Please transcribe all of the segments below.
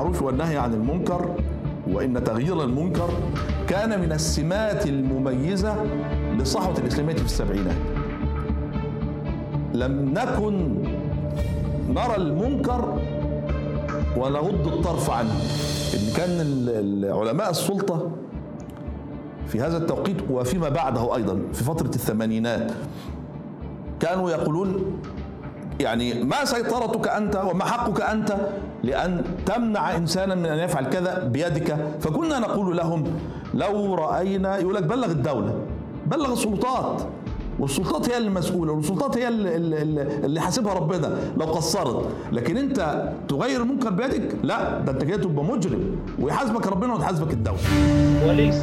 بالمعروف والنهي عن المنكر وإن تغيير المنكر كان من السمات المميزة للصحوة الإسلامية في السبعينات. لم نكن نرى المنكر ونغض الطرف عنه. إن كان علماء السلطة في هذا التوقيت وفيما بعده أيضا في فترة الثمانينات كانوا يقولون يعني ما سيطرتك أنت وما حقك أنت لأن تمنع إنسانا من أن يفعل كذا بيدك. فكنا نقول لهم لو رأينا يقول لك بلغ الدولة بلغ السلطات والسلطات هي المسؤولة والسلطات هي اللي, حاسبها ربنا لو قصرت. لكن أنت تغير المنكر بيدك؟ لا ده أنت كده تبقى مجرم ويحاسبك ربنا وتحاسبك الدولة. وليس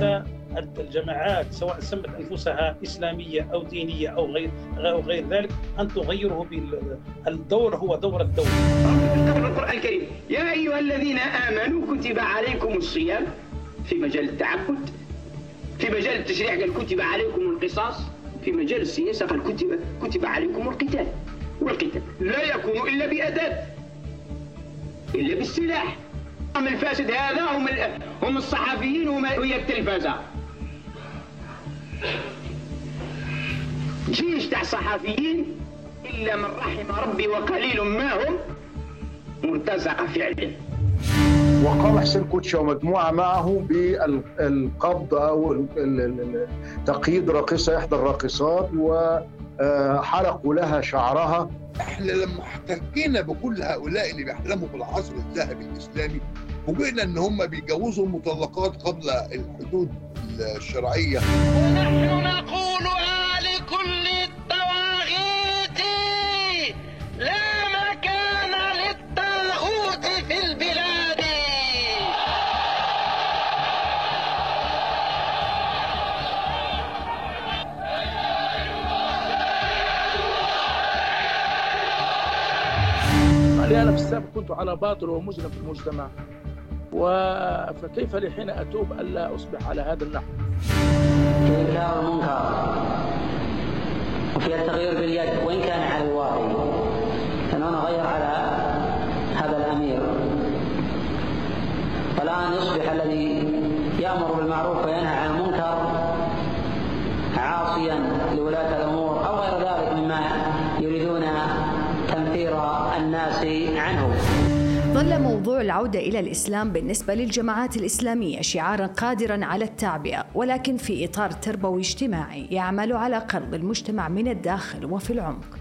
الجماعات سواء سمت أنفسها إسلامية أو دينية أو غير أو غير ذلك أن تغيره بالدور هو دور الدولة. القرآن الكريم. يا أيها الذين آمنوا كتب عليكم الصيام في مجال التعبد في مجال التشريع قال كتب عليكم القصاص في مجال السياسة قال كتب كتب عليكم القتال. والقتال لا يكون إلا باداه إلا بالسلاح. الفاسد هذا هم هم الصحفيين هم هي التلفزه جيش تاع صحفيين إلا من رحم ربي وقليل ما هم مرتزقة فعلا وقام حسين كوتشا ومجموعة معه بالقبض أو تقييد راقصة إحدى الراقصات وحرقوا لها شعرها. إحنا لما احتكينا بكل هؤلاء اللي بيحلموا بالعصر الذهبي الإسلامي فوجئنا إن هم بيجوزوا المطلقات قبل الحدود الشرعية. ونحن نقول لكل الطواغيت لا مكان للطاغوت في البلاد. أنا في السابق كنت على باطل ومجرم في المجتمع. فكيف لي حين أتوب ألا أصبح على هذا النحو؟ في إنكار المنكر وفي التغيير باليد وإن كان على الواقع. فنحن نغير على هذا الأمير. والآن يصبح الذي يأمر بالمعروف وينهى عن المنكر عاصيا لولاة الأمور أو غير ذلك مما يريدون تنفير الناس عنه. ظل موضوع العودة إلى الإسلام بالنسبة للجماعات الإسلامية شعارا قادرا على التعبئة ولكن في إطار تربوي اجتماعي يعمل على قرض المجتمع من الداخل وفي العمق.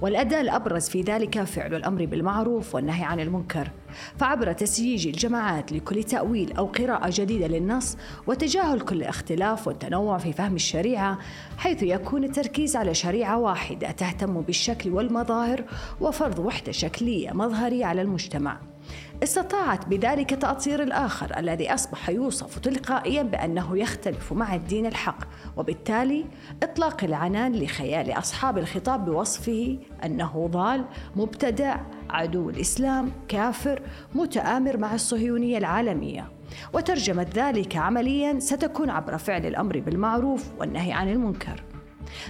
والأداة الأبرز في ذلك فعل الأمر بالمعروف والنهي عن المنكر. فعبر تسييج الجماعات لكل تأويل أو قراءة جديدة للنص وتجاهل كل اختلاف والتنوع في فهم الشريعة حيث يكون التركيز على شريعة واحدة تهتم بالشكل والمظاهر وفرض وحدة شكلية مظهرية على المجتمع. استطاعت بذلك تأطير الآخر الذي أصبح يوصف تلقائيا بأنه يختلف مع الدين الحق وبالتالي إطلاق العنان لخيال أصحاب الخطاب بوصفه أنه ضال مبتدع عدو الإسلام كافر متآمر مع الصهيونية العالمية. وترجمة ذلك عمليا ستكون عبر فعل الأمر بالمعروف والنهي عن المنكر.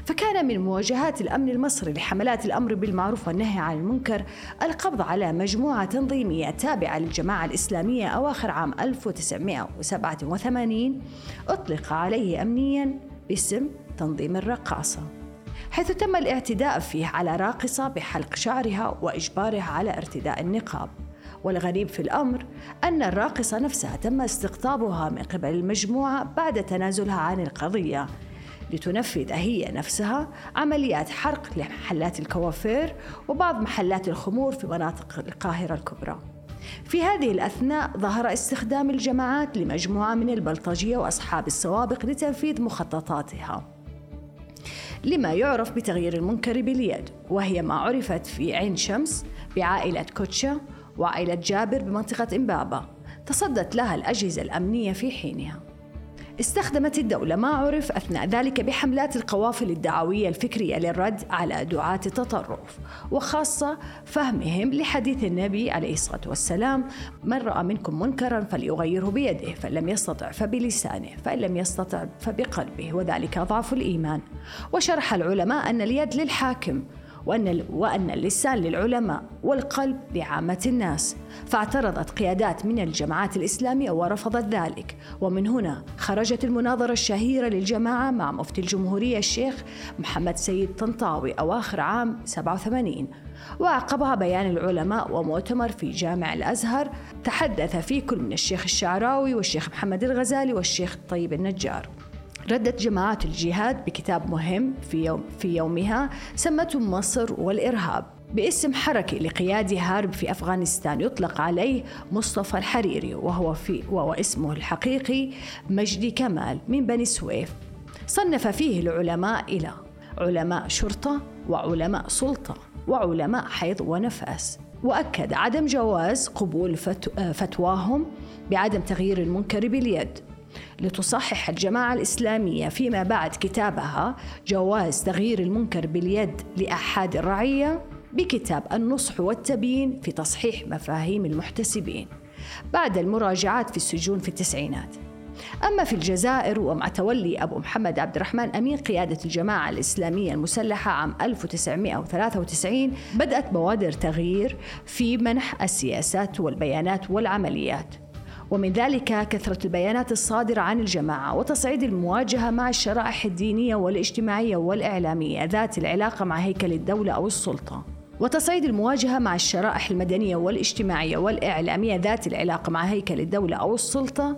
فكان من مواجهات الأمن المصري لحملات الأمر بالمعروف والنهي عن المنكر القبض على مجموعة تنظيمية تابعة للجماعة الإسلامية أواخر عام 1987 أطلق عليه أمنيا باسم تنظيم الرقاصة حيث تم الاعتداء فيه على راقصة بحلق شعرها وإجبارها على ارتداء النقاب. والغريب في الأمر أن الراقصة نفسها تم استقطابها من قبل المجموعة بعد تنازلها عن القضية. لتنفذ هي نفسها عمليات حرق لمحلات الكوافير وبعض محلات الخمور في مناطق القاهرة الكبرى. في هذه الأثناء ظهر استخدام الجماعات لمجموعة من البلطجية وأصحاب السوابق لتنفيذ مخططاتها. لما يعرف بتغيير المنكر باليد وهي ما عرفت في عين شمس بعائلة كوتشا وعائلة جابر بمنطقة إمبابة تصدت لها الأجهزة الأمنية في حينها. استخدمت الدولة ما عرف أثناء ذلك بحملات القوافل الدعوية الفكرية للرد على دعاة التطرف وخاصة فهمهم لحديث النبي عليه الصلاة والسلام من رأى منكم منكرا فليغيره بيده فإن لم يستطع فبلسانه فإن لم يستطع فبقلبه وذلك أضعف الإيمان. وشرح العلماء أن اليد للحاكم وأن وأن اللسان للعلماء والقلب لعامة الناس. فاعترضت قيادات من الجماعات الإسلامية ورفضت ذلك. ومن هنا خرجت المناظرة الشهيرة للجماعة مع مفتي الجمهورية الشيخ محمد سيد طنطاوي أواخر عام 87 وعقبها بيان العلماء ومؤتمر في جامع الأزهر تحدث فيه كل من الشيخ الشعراوي والشيخ محمد الغزالي والشيخ الطيب النجار. ردت جماعات الجهاد بكتاب مهم في, يوم في يومها سمته مصر والإرهاب باسم حركة لقيادة هارب في أفغانستان. يطلق عليه مصطفى الحريري وهو, في وهو اسمه الحقيقي مجدي كمال من بني سويف. صنف فيه العلماء إلى علماء شرطة وعلماء سلطة وعلماء حيض ونفاس. وأكد عدم جواز قبول فتواهم بعدم تغيير المنكر باليد. لتصحح الجماعة الإسلامية فيما بعد كتابها جواز تغيير المنكر باليد لأحد الرعية بكتاب النصح والتبيين في تصحيح مفاهيم المحتسبين بعد المراجعات في السجون في التسعينات. أما في الجزائر ومع تولي أبو محمد عبد الرحمن أمين قيادة الجماعة الإسلامية المسلحة عام 1993 بدأت بوادر تغيير في منح السياسات والبيانات والعمليات. ومن ذلك كثرة البيانات الصادرة عن الجماعة وتصعيد المواجهة مع الشرائح الدينية والاجتماعية والإعلامية ذات العلاقة مع هيكل الدولة أو السلطة. وتصعيد المواجهة مع الشرائح المدنية والاجتماعية والإعلامية ذات العلاقة مع هيكل الدولة أو السلطة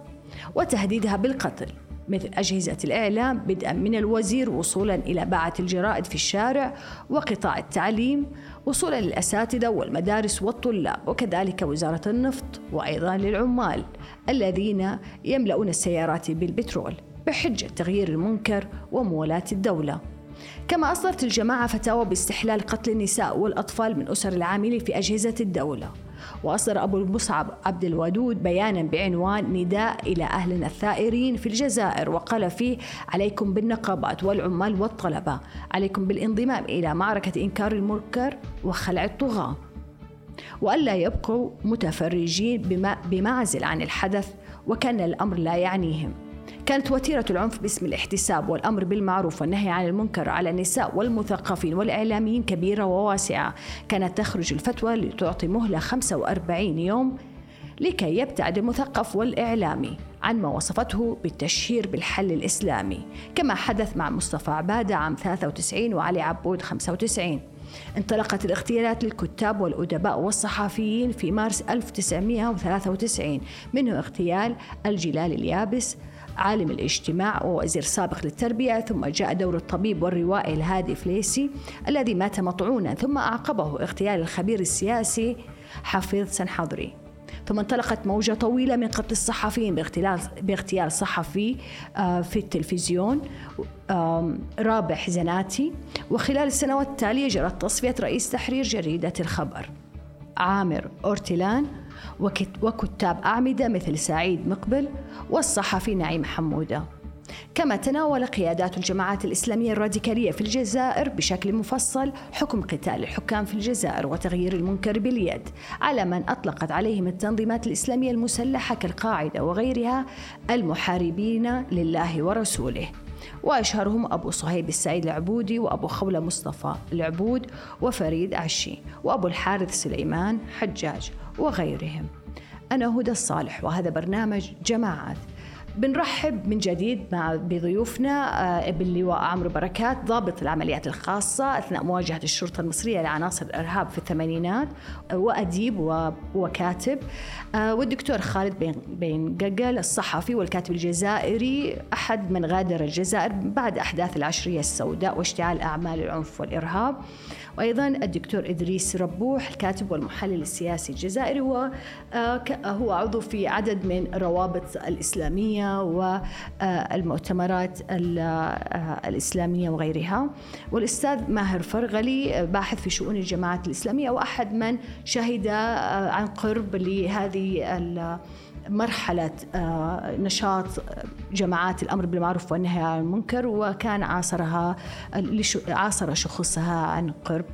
وتهديدها بالقتل. مثل أجهزة الإعلام بدءا من الوزير وصولا إلى باعة الجرائد في الشارع وقطاع التعليم وصولا للأساتذة والمدارس والطلاب وكذلك وزارة النفط وأيضا للعمال الذين يملؤون السيارات بالبترول بحجة تغيير المنكر وموالاة الدولة. كما أصدرت الجماعة فتاوى باستحلال قتل النساء والأطفال من أسر العاملين في أجهزة الدولة. وأصدر أبو المصعب عبد الودود بيانا بعنوان نداء إلى أهلنا الثائرين في الجزائر وقال فيه عليكم بالنقابات والعمال والطلبة. عليكم بالانضمام إلى معركة إنكار المنكر وخلع الطغاة. وألا يبقوا متفرجين بمعزل عن الحدث وكان الأمر لا يعنيهم. كانت وتيرة العنف باسم الاحتساب والأمر بالمعروف والنهي عن المنكر على النساء والمثقفين والإعلاميين كبيرة وواسعة. كانت تخرج الفتوى لتعطي مهلة 45 يوم لكي يبتعد المثقف والإعلامي عن ما وصفته بالتشهير بالحل الإسلامي. كما حدث مع مصطفى عبادة عام 93 وعلي عبود 95 انطلقت الاغتيالات للكتاب والأدباء والصحفيين في مارس 1993 منه اغتيال الجلال اليابس عالم الاجتماع ووزير سابق للتربية ثم جاء دور الطبيب والروائي الهادي فليسي الذي مات مطعونا ثم أعقبه اغتيال الخبير السياسي حفيظ سنحضري. ثم انطلقت موجة طويلة من قتل الصحفيين باغتيال باغتيال صحفي آه، في التلفزيون رابح زناتي. وخلال السنوات التالية جرت تصفية رئيس تحرير جريدة الخبر عامر أورتيلان وكتاب أعمدة مثل سعيد مقبل والصحفي نعيم حمودة. كما تناول قيادات الجماعات الإسلامية الراديكالية في الجزائر بشكل مفصل حكم قتال الحكام في الجزائر وتغيير المنكر باليد على من أطلقت عليهم التنظيمات الإسلامية المسلحة كالقاعدة وغيرها المحاربين لله ورسوله. وأشهرهم أبو صهيب السعيد العبودي وأبو خولة مصطفى العبود وفريد عشي وأبو الحارث سليمان حجاج وغيرهم. أنا هدى الصالح وهذا برنامج جماعات. بنرحب من جديد مع بضيوفنا آه، باللواء عمرو بركات ضابط العمليات الخاصة أثناء مواجهة الشرطة المصرية لعناصر الإرهاب في الثمانينات آه، وأديب وكاتب آه، والدكتور خالد بن ققل الصحفي والكاتب الجزائري أحد من غادر الجزائر بعد أحداث العشرية السوداء واشتعال أعمال العنف والإرهاب. وأيضا الدكتور إدريس ربوح الكاتب والمحلل السياسي الجزائري وهو آه، عضو في عدد من الروابط الإسلامية والمؤتمرات آه، الإسلامية وغيرها. والأستاذ ماهر فرغلي باحث في شؤون الجماعات الإسلامية وأحد من شهد آه، عن قرب لهذه مرحلة نشاط جماعات الأمر بالمعروف والنهي عن المنكر وكان عاصرها عاصر شخصها عن قرب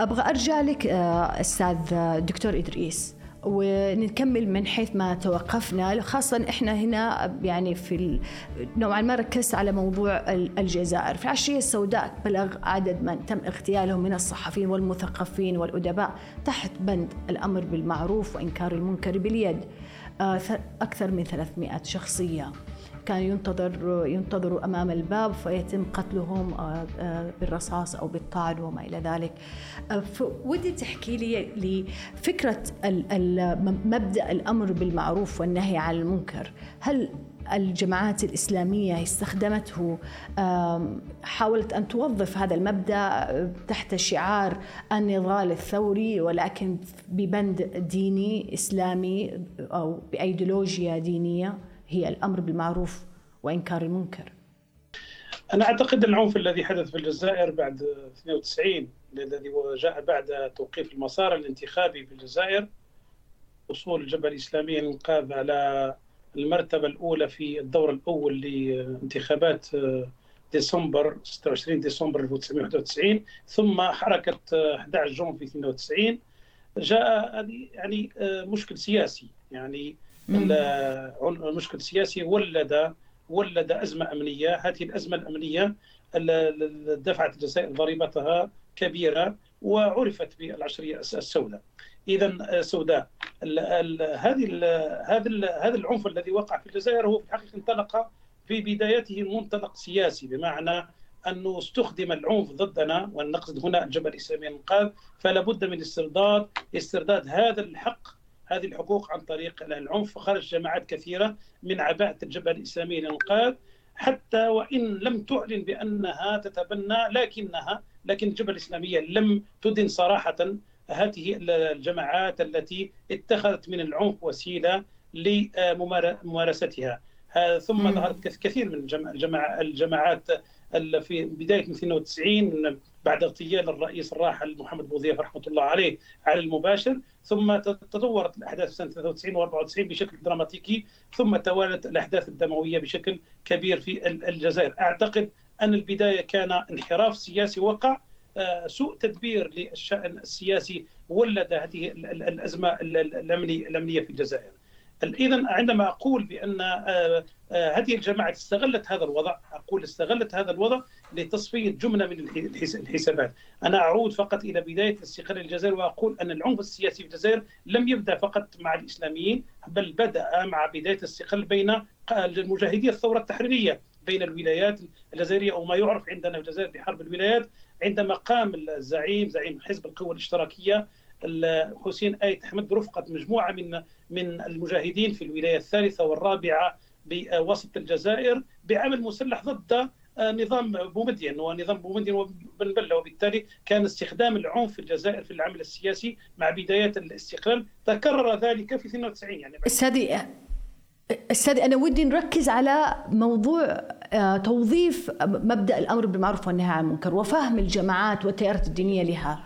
أبغى أرجع لك أستاذ دكتور إدريس ونكمل من حيث ما توقفنا. خاصة إحنا هنا يعني في. نوعا ما ركزت على موضوع الجزائر. في العشرية السوداء بلغ عدد من تم اغتيالهم من الصحفيين والمثقفين والأدباء تحت بند الأمر بالمعروف وإنكار المنكر باليد. آه، أكثر من 300 شخصية كان ينتظر ينتظروا أمام الباب فيتم قتلهم آه، آه، بالرصاص أو بالطعن وما إلى ذلك. آه، ودي تحكي لي لفكرة مبدأ الأمر بالمعروف والنهي عن المنكر، هل الجماعات الإسلامية استخدمته حاولت أن توظف هذا المبدأ تحت شعار النضال الثوري ولكن ببند ديني إسلامي أو بأيديولوجيا دينية هي الأمر بالمعروف وإنكار المنكر. أنا أعتقد العنف الذي حدث في الجزائر بعد 92 الذي جاء بعد توقيف المسار الانتخابي في الجزائر وصول الجبهة الإسلامية للإنقاذ على المرتبة الأولى في الدور الأول لانتخابات ديسمبر 26 ديسمبر 1991 ثم حركة 11 جون في 92 جاء يعني مشكل سياسي. يعني المشكل السياسي ولد ولد أزمة أمنية، هذه الأزمة الأمنية دفعت الجزائر ضريبتها كبيرة وعرفت بالعشرية السوداء. اذا سوداء. هذه هذا هذا العنف الذي وقع في الجزائر هو في الحقيقة انطلق في بدايته منطلق سياسي بمعنى أنه استخدم العنف ضدنا ونقصد هنا الجبهه الاسلاميه الانقاذ فلا بد من استرداد استرداد هذا الحق هذه الحقوق عن طريق العنف. وخرج جماعات كثيرة من عباءة الجبهه الاسلاميه للانقاذ حتى وإن لم تعلن بأنها تتبنى لكنها لكن الجبهه الإسلامية لم تدن صراحة هذه الجماعات التي اتخذت من العنف وسيلة لممارستها ثم ظهرت كثير من الجماعات في بداية 92 بعد اغتيال الرئيس الراحل محمد بوذيف رحمة الله عليه على المباشر ثم تطورت الأحداث في سنة 93 و94 بشكل دراماتيكي ثم توالت الأحداث الدموية بشكل كبير في الجزائر. أعتقد أن البداية كان انحراف سياسي وقع سوء تدبير للشأن السياسي ولد هذه الأزمة الامنيه في الجزائر. اذا عندما أقول بأن آه، آه، هذه الجماعة استغلت هذا الوضع أقول استغلت هذا الوضع لتصفية جملة من الحسابات. أنا أعود فقط إلى بداية استقلال الجزائر وأقول أن العنف السياسي في الجزائر لم يبدأ فقط مع الإسلاميين بل بدأ مع بداية الاستقلال بين المجاهدي الثورة التحريرية. بين الولايات الجزائرية أو ما يعرف عندنا في الجزائر بحرب الولايات عندما قام الزعيم زعيم حزب القوى الاشتراكية حسين آيت أحمد رفقة مجموعة من من المجاهدين في الولاية الثالثة والرابعة بوسط الجزائر بعمل مسلح ضد نظام بومدين ونظام بومدين وبن بلة وبالتالي كان استخدام العنف في الجزائر في العمل السياسي مع بدايات الاستقلال. تكرر ذلك في 92 يعني استاذي أنا ودي نركز على موضوع آه، توظيف مبدأ الأمر بالمعروف والنهي عن المنكر وفهم الجماعات والتيارات الدينية لها.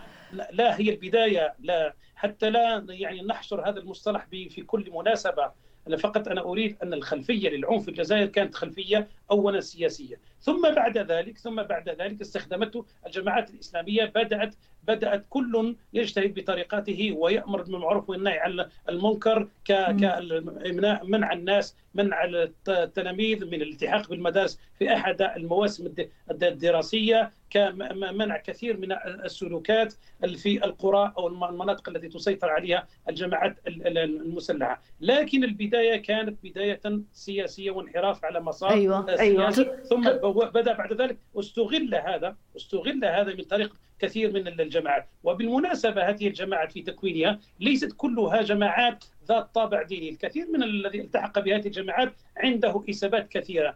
لا هي البداية لا. حتى لا يعني نحصر هذا المصطلح في كل مناسبة. أنا فقط أنا أريد أن الخلفية للعنف في الجزائر كانت خلفية أولا سياسية. ثم بعد ذلك ثم بعد ذلك استخدمته الجماعات الإسلامية بدأت بدأت كل يجتهد بطريقته ويأمر بالمعروف والنهي عن المنكر كمنع الناس منع التلاميذ من الالتحاق بالمدارس في أحد المواسم الدراسية كمنع كثير من السلوكات في القرى أو المناطق التي تسيطر عليها الجماعات المسلحة لكن البداية كانت بداية سياسية وانحراف على مسار أيوة. أيوة. ثم بدأ بعد ذلك استغل هذا استغل هذا من طريق كثير من الجماعات. وبالمناسبة هذه الجماعات في تكوينها ليست كلها جماعات ذات طابع ديني. الكثير من الذي التحق بهذه الجماعات عنده حسابات كثيرة.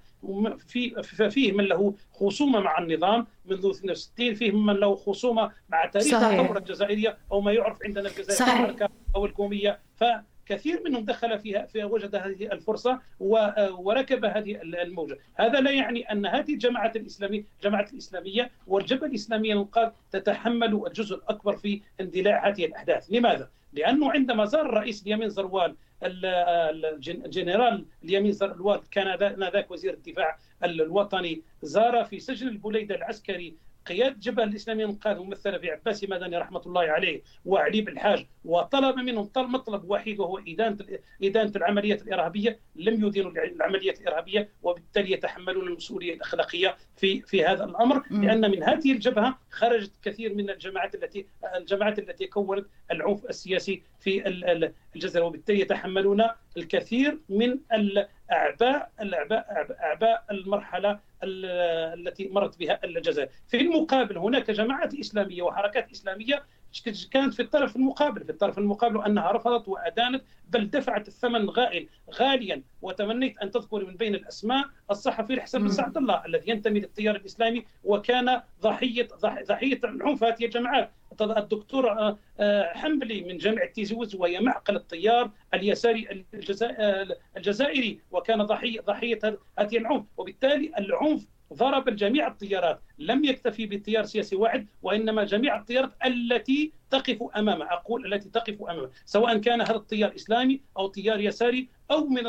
في فيه من له خصومة مع النظام منذ 62 فيه من له خصومة مع تاريخ الثورة الجزائرية أو ما يعرف عندنا الجزائر أو القومية ف كثير منهم دخل فيها في وجد هذه الفرصة وركب هذه الموجة، هذا لا يعني أن هذه الجماعه الاسلاميه الجماعه الإسلامية والجبهة الإسلامية للانقاذ تتحمل الجزء الأكبر في اندلاع هذه الأحداث، لماذا؟ لأنه عندما زار الرئيس اليمين زروال الجنرال اليمين زروال كان ذاك وزير الدفاع الوطني زار في سجن البليده العسكري قيادة الجبهة الإسلامية المنقاذة ممثلة في عباسي مدني رحمة الله عليه وعلي بالحاج وطلب منهم طلب مطلب واحد وهو إدانة إدانة العمليات الإرهابية لم يدينوا العمليات الإرهابية وبالتالي يتحملون المسؤولية الأخلاقية في في هذا الأمر لأن من هذه الجبهة خرجت كثير من الجماعات التي الجماعات التي كونت العنف السياسي في الجزائر وبالتالي يتحملون الكثير من الأعباء الأعباء أعباء المرحلة التي مرت بها الجزائر. في المقابل هناك جماعات إسلامية وحركات إسلامية كانت في الطرف المقابل في الطرف المقابل أنها رفضت وأدانت بل دفعت الثمن غائل غاليا وتمنيت أن تذكر من بين الأسماء الصحفي الحسن بن سعد الله الذي ينتمي للتيار الإسلامي وكان ضحية ضحية عنف هذه الجماعات الدكتور آه، آه، حنبلي من جامعة تيزوز وهي معقل التيار اليساري الجزائري وكان ضحية ضحية هذه العنف وبالتالي العنف ضرب جميع التيارات لم يكتفي بتيار سياسي واحد وإنما جميع التيارات التي تقف أمامه أقول التي تقف أمامه سواء كان هذا التيار إسلامي أو تيار يساري أو من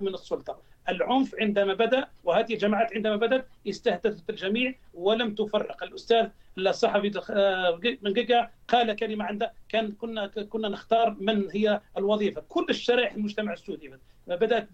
من السلطة. العنف عندما بدأ وهذه الجماعات عندما بدأت استهدفت الجميع ولم تفرق. الأستاذ الصحفي آه، من جيجا قال كلمة عنده كان كنا كنا نختار من هي الوظيفة. كل الشرائح المجتمع السعودي بدأت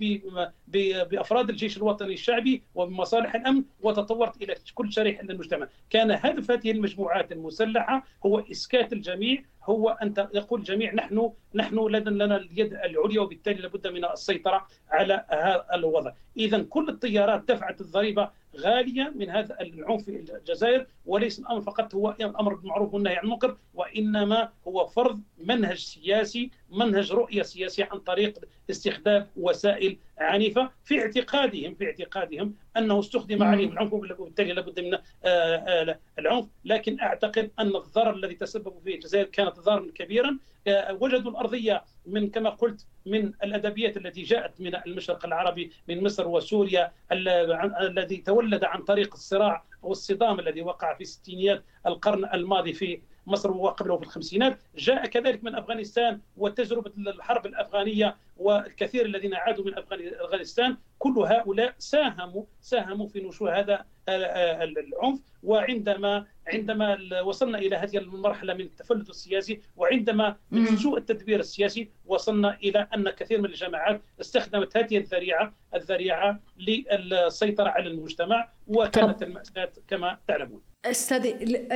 بأفراد الجيش الوطني الشعبي وبمصالح الأمن وتطورت إلى كل شريحة المجتمع. كان هدف هذه المجموعات المسلحة هو إسكات الجميع. هو أن يقول الجميع نحن نحن لنا اليد العليا وبالتالي لابد من السيطرة على هذا الوضع. اذا كل التيارات دفعت الضريبة غالية من هذا العنف في الجزائر وليس الأمر فقط هو الامر بالمعروف والنهي عن المنكر وإنما هو فرض منهج سياسي منهج رؤية سياسية عن طريق استخدام وسائل عنيفة في اعتقادهم في اعتقادهم أنه استخدم عليهم العنف وبالتالي لابد من آه، آه، العنف. لكن أعتقد أن الضرر الذي تسببوا فيه الجزائر كانت ضررا كبيرا وجدوا الأرضية من كما قلت من الأدبيات التي جاءت من المشرق العربي من مصر وسوريا الذي تولد عن طريق الصراع أو الصدام الذي وقع في ستينيات القرن الماضي في مصر وقبله في الخمسينات. جاء كذلك من أفغانستان وتجربة الحرب الأفغانية والكثير الذين عادوا من أفغانستان كل هؤلاء ساهموا ساهموا في نشوء هذا العنف. وعندما عندما وصلنا إلى هذه المرحلة من التفلت السياسي وعندما من سوء التدبير السياسي وصلنا إلى أن كثير من الجماعات استخدمت هذه الذريعه الذريعة للسيطرة على المجتمع وكانت المأساة كما تعلمون. أستاذ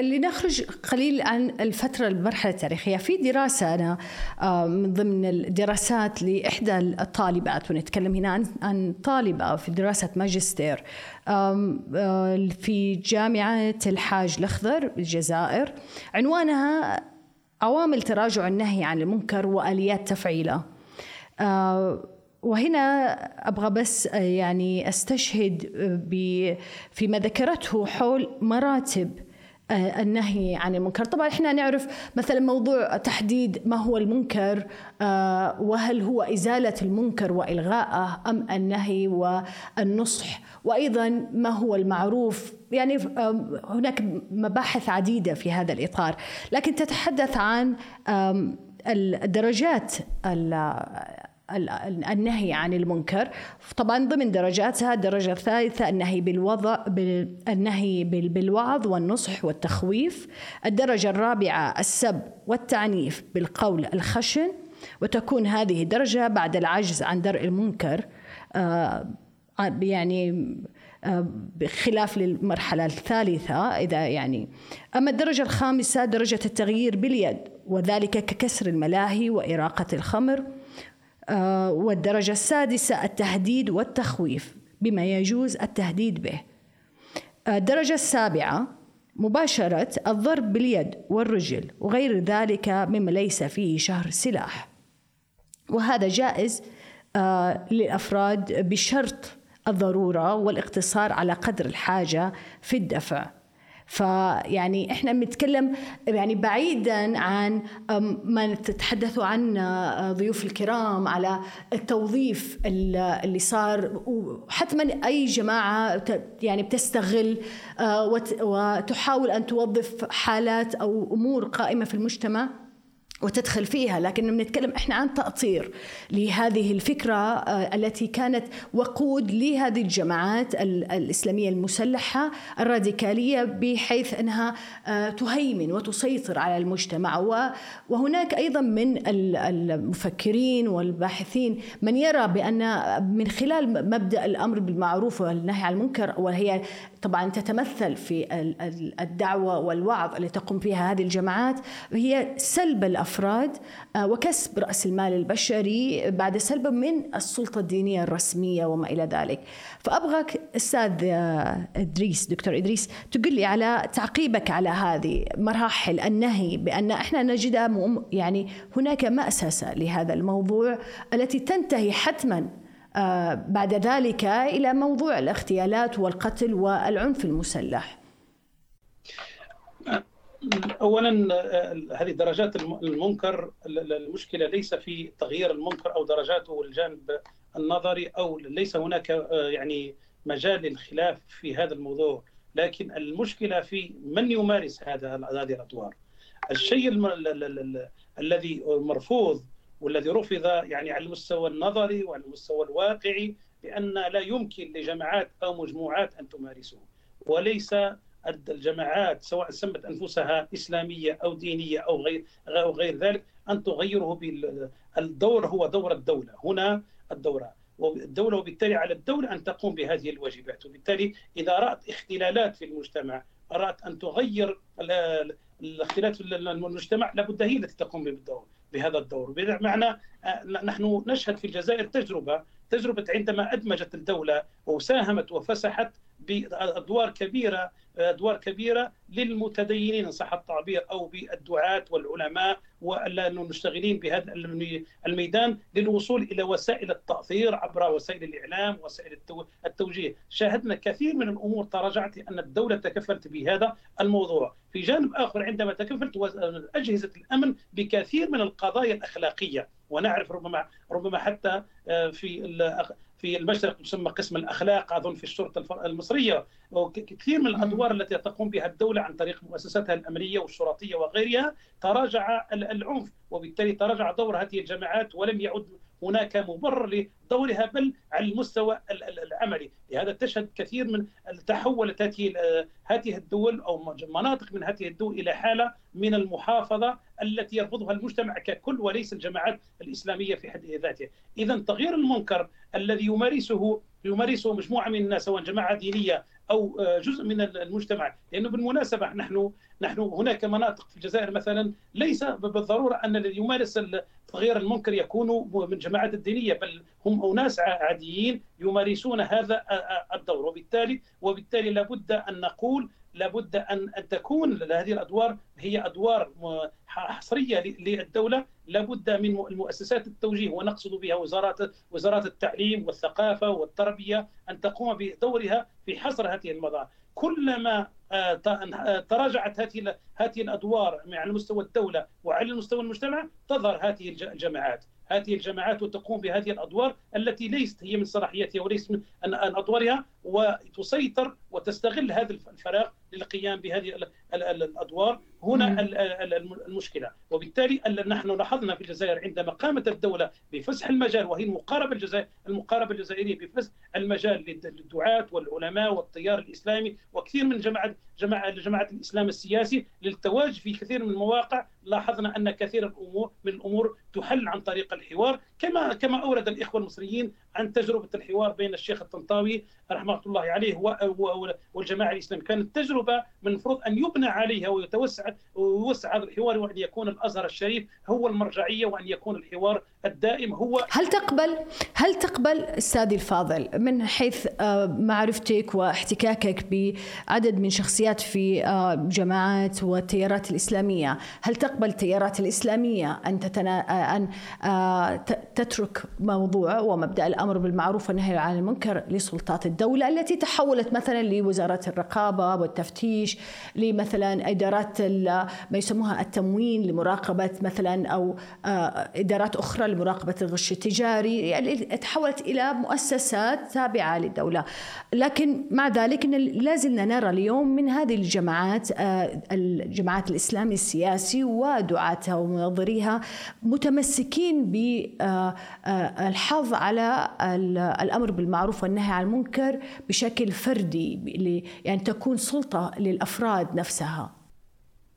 لنخرج قليل عن الفترة المرحلة التاريخية. في دراسة أنا آه، من ضمن الدراسات لإحدى الطالبات ونتكلم هنا عن عن طالبة في دراسة ماجستير في جامعة الحاج الأخضر بالجزائر. عنوانها عوامل تراجع النهي عن المنكر وآليات تفعيله. آه، وهنا أبغى بس يعني أستشهد فيما ذكرته حول مراتب النهي عن المنكر. طبعا إحنا نعرف مثلا موضوع تحديد ما هو المنكر آه، وهل هو إزالة المنكر وإلغاءه أم النهي والنصح وأيضا ما هو المعروف. يعني هناك مباحث عديدة في هذا الإطار. لكن تتحدث عن الدرجات النهي عن المنكر. طبعا ضمن درجاتها الدرجة الثالثة النهي بالوضع النهي بالوعظ والنصح والتخويف. الدرجة الرابعة السب والتعنيف بالقول الخشن. وتكون هذه الدرجة بعد العجز عن درء المنكر آه، يعني آه، بخلاف للمرحلة الثالثة. إذا يعني أما الدرجة الخامسة درجة التغيير باليد وذلك ككسر الملاهي وإراقة الخمر. آه، والدرجة السادسة التهديد والتخويف بما يجوز التهديد به. آه، الدرجة السابعة مباشرة الضرب باليد والرجل وغير ذلك مما ليس فيه شهر سلاح. وهذا جائز آه، للأفراد بشرط الضرورة والاقتصار على قدر الحاجة في الدفع. فيعني إحنا بنتكلم يعني بعيدا عن ما تتحدثوا عنه آه، ضيوف الكرام على التوظيف اللي صار وحتما أي جماعة يعني بتستغل آه، وتحاول أن توظف حالات أو أمور قائمة في المجتمع. وتدخل فيها لكن بنتكلم إحنا عن تأطير لهذه الفكرة آه، التي كانت وقود لهذه الجماعات الإسلامية المسلحة الراديكالية بحيث أنها آه، تهيمن وتسيطر على المجتمع. وهناك أيضا من المفكرين والباحثين من يرى بأن من خلال مبدأ الأمر بالمعروف والنهي عن المنكر وهي طبعا تتمثل في الدعوة والوعظ التي تقوم فيها هذه الجماعات هي سلب الأفراد آه، وكسب رأس المال البشري بعد سلب من السلطة الدينية الرسمية وما إلى ذلك. فأبغاك أستاذ آه، إدريس دكتور إدريس تقول لي على تعقيبك على هذه مراحل النهي بأن إحنا نجدها يعني هناك مأسسة لهذا الموضوع التي تنتهي حتماً بعد ذلك إلى موضوع الاغتيالات والقتل والعنف المسلح. اولا آه، هذه درجات المنكر المشكلة ليس في تغيير المنكر أو درجاته والجانب النظري أو ليس هناك آه، يعني مجال للخلاف في هذا الموضوع لكن المشكلة في من يمارس هذا هذه الأدوار. الشيء الذي مرفوض والذي رفض يعني على المستوى النظري وعلى المستوى الواقعي بأن لا يمكن لجماعات أو مجموعات أن تمارسه. وليس الجماعات سواء سمت أنفسها إسلامية أو دينية أو غير, أو غير ذلك أن تغيره بالدور هو دور الدولة هنا الدورة. والدولة وبالتالي على الدولة أن تقوم بهذه الواجبات. وبالتالي إذا رأت اختلالات في المجتمع أرادت أن تغير الاختلاف في المجتمع لابد هي التي تقوم بالدور بهذا الدور. بمعنى آه، نحن نشهد في الجزائر تجربة تجربة عندما أدمجت الدولة وساهمت وفسحت بأدوار كبيرة أدوار كبيرة للمتدينين إن صح التعبير أو بالدعاة والعلماء والمشتغلين بهذا الميدان للوصول إلى وسائل التأثير عبر وسائل الإعلام وسائل التوجيه، شاهدنا كثير من الأمور تراجعت ان الدولة تكفلت بهذا الموضوع، في جانب آخر عندما تكفلت أجهزة الأمن بكثير من القضايا الأخلاقية. ونعرف ربما ربما حتى آه، في في المشرق يسمى قسم الأخلاق أظن في الشرطة المصرية. وكثير من الأدوار التي تقوم بها الدولة عن طريق مؤسساتها الامنيه والشرطية وغيرها تراجع العنف وبالتالي تراجع دور هذه الجماعات ولم يعد هناك مبرر لدورها بل على المستوى العملي. لهذا تشهد كثير من تحولت هذه هذه الدول أو مناطق من هذه الدول إلى حالة من المحافظة التي يرفضها المجتمع ككل وليس الجماعات الإسلامية في حد ذاتها. اذا تغيير المنكر الذي يمارسه يمارسه مجموعه من الناس سواء جماعة دينية أو جزء من المجتمع. لأنه بالمناسبة نحن نحن هناك مناطق في الجزائر مثلا ليس بالضرورة أن الذي يمارس تغيير المنكر يكون من جماعات الدينية بل هم أناس عاديين يمارسون هذا الدور. وبالتالي وبالتالي لابد أن نقول لابد ان أن تكون هذه الأدوار هي أدوار حصرية للدولة لابد من المؤسسات التوجيه ونقصد بها وزارات وزارات التعليم والثقافة والتربية أن تقوم بدورها في حصر هذه المظاهر كلما آه، آه، تراجعت هذه هذه الأدوار على مستوى الدولة وعلى مستوى المجتمع تظهر هذه الجماعات. هذه الجماعات وتقوم بهذه الأدوار التي ليست هي من صلاحيتها وليست من أدوارها وتسيطر وتستغل هذا الفراغ للقيام بهذه الأدوار هنا المشكلة. وبالتالي نحن لاحظنا في الجزائر عندما قامت الدولة بفسح المجال وهي المقاربة الجزائر المقاربة الجزائرية بفسح المجال للدعاة والعلماء والتيار الإسلامي وكثير من جماعات جماعة جماعة الإسلام السياسي للتواجد في كثير من المواقع لاحظنا أن كثير الأمور من الأمور تحل عن طريق الحوار كما كما أورد الإخوة المصريين عن تجربة الحوار بين الشيخ الطنطاوي رحمة الله عليه والجماعة الإسلامية. كانت تجربة من المفروض أن يبنى عليها ويتوسع ويوسع الحوار وأن يكون الأزهر الشريف هو المرجعية وأن يكون الحوار الدائم هو هل تقبل هل تقبل استاذي الفاضل من حيث آه، معرفتك واحتكاكك بعدد من شخصيات في آه، جماعات والتيارات الإسلامية؟ هل تقبل التيارات الإسلامية أن تتنا... آه، أن تترك موضوع ومبدأ الأمر بالمعروف والنهي عن المنكر لسلطات الدولة التي تحولت مثلا لوزاره الرقابة والتفتيش لمثلا إدارات ما يسموها التموين لمراقبة مثلا أو آه، إدارات أخرى لمراقبة الغش التجاري يعني تحولت إلى مؤسسات تابعة للدولة. لكن مع ذلك إن لازلنا نرى اليوم من هذه الجماعات آه، الجماعات الإسلامي السياسي ودعاتها ومنظريها متمسكين بالحظ على الأمر بالمعروف والنهي عن المنكر بشكل فردي يعني تكون سلطة للأفراد نفسها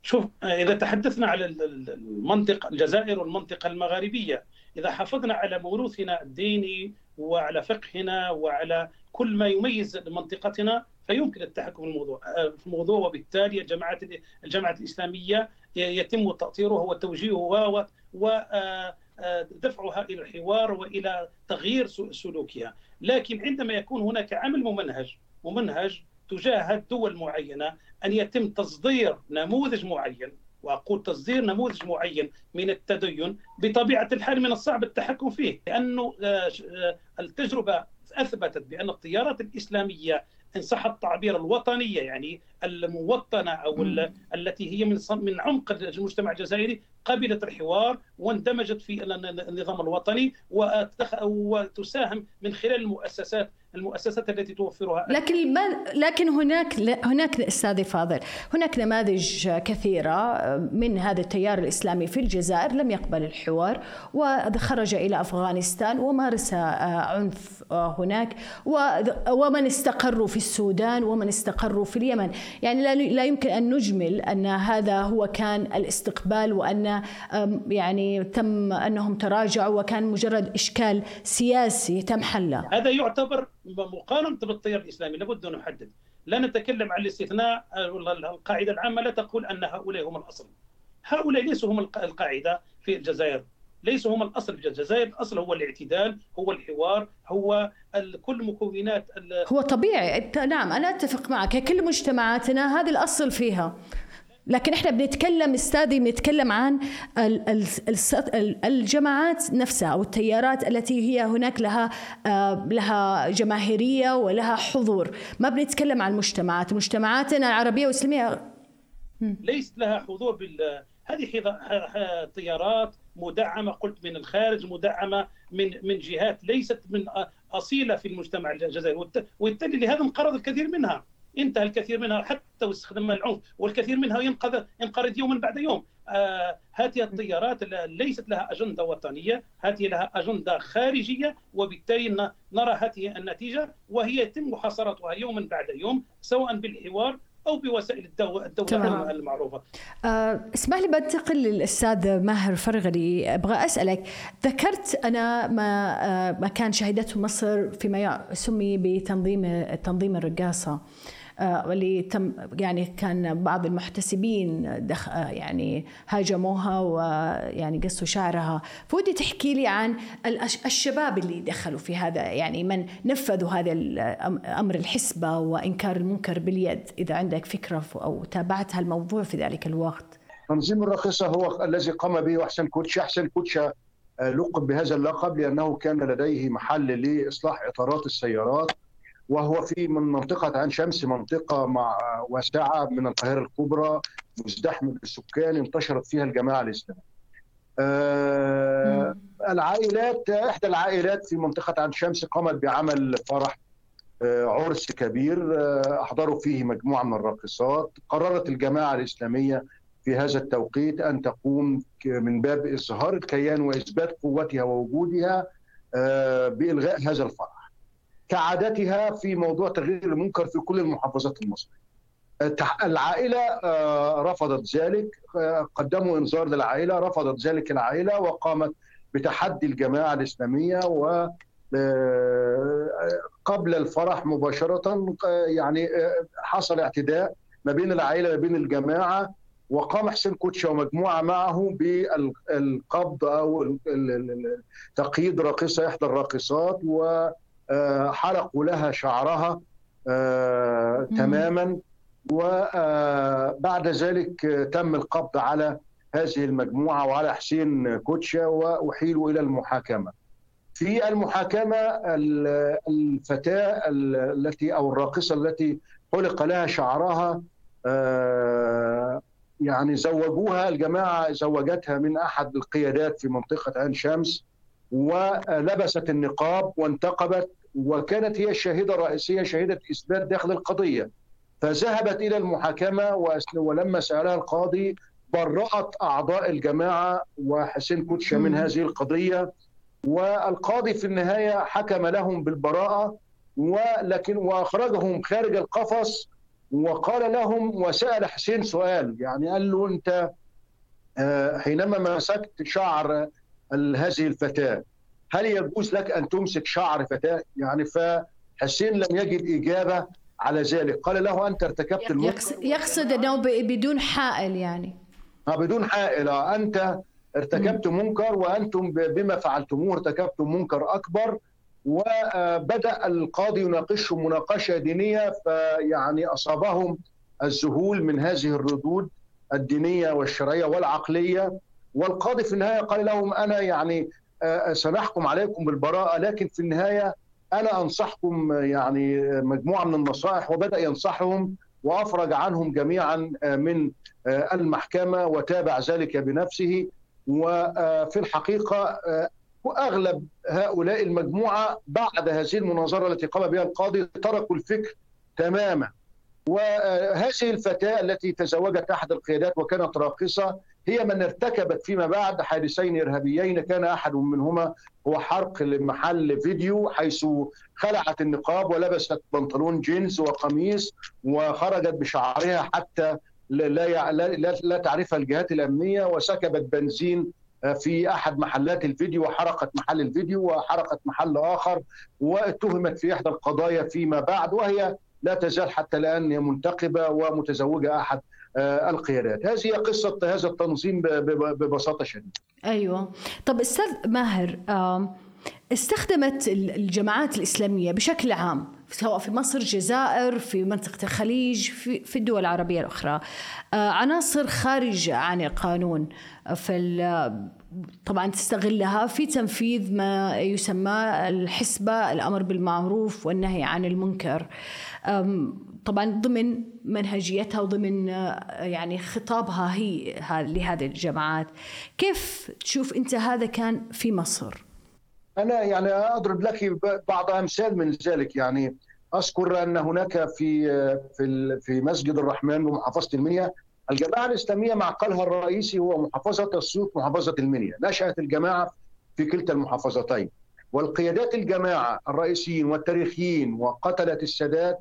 شوف إذا تحدثنا على المنطقة الجزائر والمنطقة المغاربية إذا حافظنا على موروثنا الديني وعلى فقهنا وعلى كل ما يميز منطقتنا فيمكن التحكم في الموضوع في الموضوع. وبالتالي الجماعات الجماعات الإسلامية يتم تأطيرها وتوجيهها ودفعها إلى الحوار وإلى تغيير سلوكها، لكن عندما يكون هناك عمل ممنهج ممنهج تجاه دول معينه أن يتم تصدير نموذج معين وأقول تصدير نموذج معين من التدين بطبيعة الحال من الصعب التحكم فيه لأنه التجربة أثبتت بأن التيارات الإسلامية إن صح التعبير الوطنية يعني الموطنة أو التي هي من من عمق المجتمع الجزائري قبلت الحوار واندمجت في النظام الوطني وتساهم من خلال المؤسسات المؤسسات التي توفرها. لكن ما لكن هناك هناك أستاذ فاضل هناك نماذج كثيرة من هذا التيار الإسلامي في الجزائر لم يقبل الحوار وخرج إلى أفغانستان ومارس عنف هناك ومن استقروا في السودان ومن استقروا في اليمن. يعني لا يمكن أن نجمل أن هذا هو كان الاستقبال وأن يعني تم أنهم تراجعوا وكان مجرد إشكال سياسي تم حله. هذا يعتبر مقارنة بالتيار الإسلامي لابد أن نحدد. لا نتكلم عن الاستثناء القاعدة العامة لا تقول أن هؤلاء هم الأصل. هؤلاء ليسوا هم القاعدة في الجزائر. ليسوا هم الأصل في الجزائر، الأصل هو الاعتدال، هو الحوار، هو كل مكونات هو طبيعي. نعم أنا أتفق معك. كل مجتمعاتنا هذا الأصل فيها. لكن إحنا بنتكلم أستاذي بنتكلم عن الجماعات نفسها أو التيارات التي هي هناك لها لها جماهيرية ولها حضور. ما بنتكلم عن المجتمعات مجتمعاتنا العربيه والاسلاميه ليس لها حضور بال هذه تيارات مدعمة قلت من الخارج مدعمة من من جهات ليست من أصيلة في المجتمع الجزائري. وبالتالي لهذا انقرض الكثير منها. انتهى الكثير منها حتى واستخدام العنف والكثير منها ينقذ ينقرض يوما بعد يوم. آه هذه التيارات ليست لها أجندة وطنية هذه لها أجندة خارجية وبالتالي نرى هذه النتيجة وهي يتم محاصرتها يوما بعد يوم سواء بالحوار أو بوسائل الدولة تمام. المعروفة. أه اسمح لي بنتقل للأستاذ ماهر فرغلي أبغى أسألك ذكرت أنا ما أه ما كان شهدته مصر فيما سمي بتنظيم تنظيم الرقاصة. واللي تم يعني كان بعض المحتسبين دخ يعني هاجموها ويعني قصوا شعرها. فودي تحكي لي عن الشباب اللي دخلوا في هذا يعني من نفذوا هذا أمر الحسبة وإنكار المنكر باليد إذا عندك فكرة أو تابعت هالموضوع في ذلك الوقت. تنظيم الراقصه هو الذي قام به أحسن كوتشا. أحسن كوتشا لقب بهذا اللقب لأنه كان لديه محل لإصلاح إطارات السيارات. وهو في من منطقة عين شمس منطقة مع واسعة من القاهرة الكبرى مزدحمة بالسكان انتشرت فيها الجماعة الإسلامية. آه العائلات إحدى العائلات في منطقة عين شمس قامت بعمل فرح آه عرس كبير آه أحضروا فيه مجموعة من الراقصات. قررت الجماعة الإسلامية في هذا التوقيت أن تقوم من باب إظهار الكيان وإثبات قوتها ووجودها بإلغاء هذا الفرح. كعادتها في موضوع تغيير المنكر في كل المحافظات المصرية. العائلة رفضت ذلك قدموا إنذار للعائلة رفضت ذلك العائلة وقامت بتحدي الجماعة الإسلامية و قبل الفرح مباشرة يعني حصل اعتداء ما بين العائلة ما بين الجماعة وقام حسين كوتشا ومجموعة معه بالقبض أو تقييد راقصة إحدى الراقصات و حلقوا لها شعرها آه تماما. وبعد ذلك تم القبض على هذه المجموعة وعلى حسين كوتشا وأحيلوا إلى المحاكمة. في المحاكمة الفتاة التي أو الراقصة التي حلق لها شعرها آه يعني زوجوها الجماعة زوجتها من أحد القيادات في منطقة عين شمس. ولبست النقاب وانتقبت وكانت هي الشاهده الرئيسية شاهده إثبات داخل القضية. فذهبت إلى المحاكمة ولما سألها القاضي برأت أعضاء الجماعة وحسين كوتشه من هذه القضية. والقاضي في النهاية حكم لهم بالبراءة ولكن وأخرجهم خارج القفص وقال لهم وسأل حسين سؤال. يعني قال له أنت حينما مسكت شعر هذه الفتاة. هل يجوز لك أن تمسك شعر فتاة؟ يعني فحسين لم يجد إجابة على ذلك، قال له أنت ارتكبت المنكر يقصد أنه بدون حائل يعني. آه بدون حائل. أنت ارتكبت منكر وأنتم بما فعلتموه ارتكبتم منكر أكبر وبدا القاضي يناقشهم مناقشة دينية فيعني أصابهم الذهول من هذه الردود الدينية والشرعية والعقلية. والقاضي في النهاية قال لهم أنا يعني سنحكم عليكم بالبراءة لكن في النهاية أنا أنصحكم يعني مجموعة من النصائح وبدأ ينصحهم وأفرج عنهم جميعا من المحكمة وتابع ذلك بنفسه. وفي الحقيقة واغلب هؤلاء المجموعة بعد هذه المناظرة التي قام بها القاضي تركوا الفكر تماما. وهذه الفتاة التي تزوجت أحد القيادات وكانت راقصة هي من ارتكبت فيما بعد حادثين إرهابيين. كان أحد منهما هو حرق لمحل فيديو حيث خلعت النقاب ولبست بنطلون جينز وقميص وخرجت بشعرها حتى لا لا لا, تعرفها الجهات الأمنية. وسكبت بنزين في أحد محلات الفيديو وحرقت محل الفيديو وحرقت محل آخر واتهمت في إحدى القضايا فيما بعد وهي لا تزال حتى الآن منتقبة ومتزوجة أحد القيادات. هذه قصة هذا التنظيم ببساطة شديدة. أيوة. طب أستاذ ماهر استخدمت الجماعات الإسلامية بشكل عام سواء في مصر جزائر في منطقة الخليج في, في الدول العربية الأخرى عناصر خارجة عن القانون في طبعا تستغلها في تنفيذ ما يسمى الحسبة الأمر بالمعروف والنهي عن المنكر. طبعا ضمن منهجيتها وضمن يعني خطابها هي لهذه الجماعات. كيف تشوف أنت هذا كان في مصر؟ أنا يعني أضرب لك بعض أمثال من ذلك. يعني أذكر أن هناك في في في مسجد الرحمن بمحافظه المنيا الجماعة الإسلامية معقلها الرئيسي هو محافظة السيوط محافظة المنيا. نشأت الجماعة في كلتا المحافظتين. والقيادات الجماعة الرئيسيين والتاريخيين وقتله السادات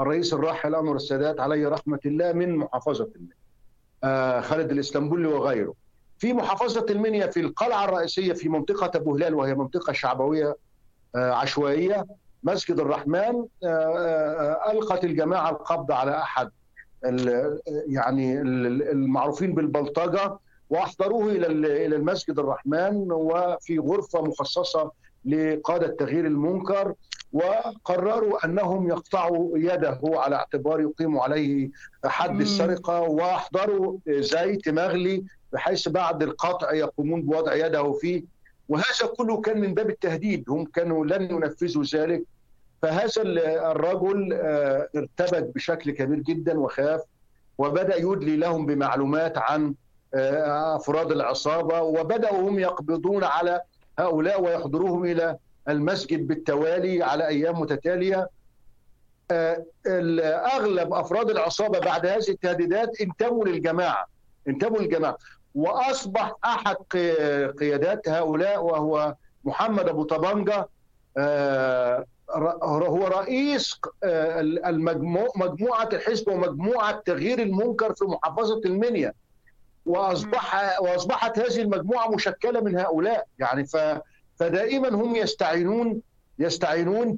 الرئيس الراحل انور السادات عليه رحمة الله من محافظة المنيا. آه خالد الاسلامبولي وغيره. في محافظة المنيا في القلعة الرئيسية في منطقة أبو هلال وهي منطقة شعبوية آه عشوائية مسجد الرحمن آه ألقت الجماعة القبض على أحد يعني المعروفين بالبلطجة وأحضروه إلى إلى المسجد الرحمن وفي غرفة مخصصة لقادة تغيير المنكر وقرروا أنهم يقطعوا يده. على اعتبار يقيموا عليه حد السرقة وأحضروا زيت مغلي بحيث بعد القطع يقومون بوضع يده فيه. وهذا كله كان من باب التهديد. هم كانوا لن ينفذوا ذلك. فهذا الرجل ارتبك بشكل كبير جدا وخاف وبدأ يدلي لهم بمعلومات عن أفراد العصابة وبدأوا هم يقبضون على هؤلاء ويحضروهم إلى المسجد بالتوالي على أيام متتالية. اغلب أفراد العصابة بعد هذه التهديدات انتموا للجماعة انتموا للجماعة. وأصبح أحد قيادات هؤلاء وهو محمد أبو طبنجه هو رئيس المجموع مجموعة الحزب ومجموعة تغيير المنكر في محافظة المنيا. واصبح وأصبحت هذه المجموعة مشكلة من هؤلاء. يعني ف فدائما هم يستعينون يستعينون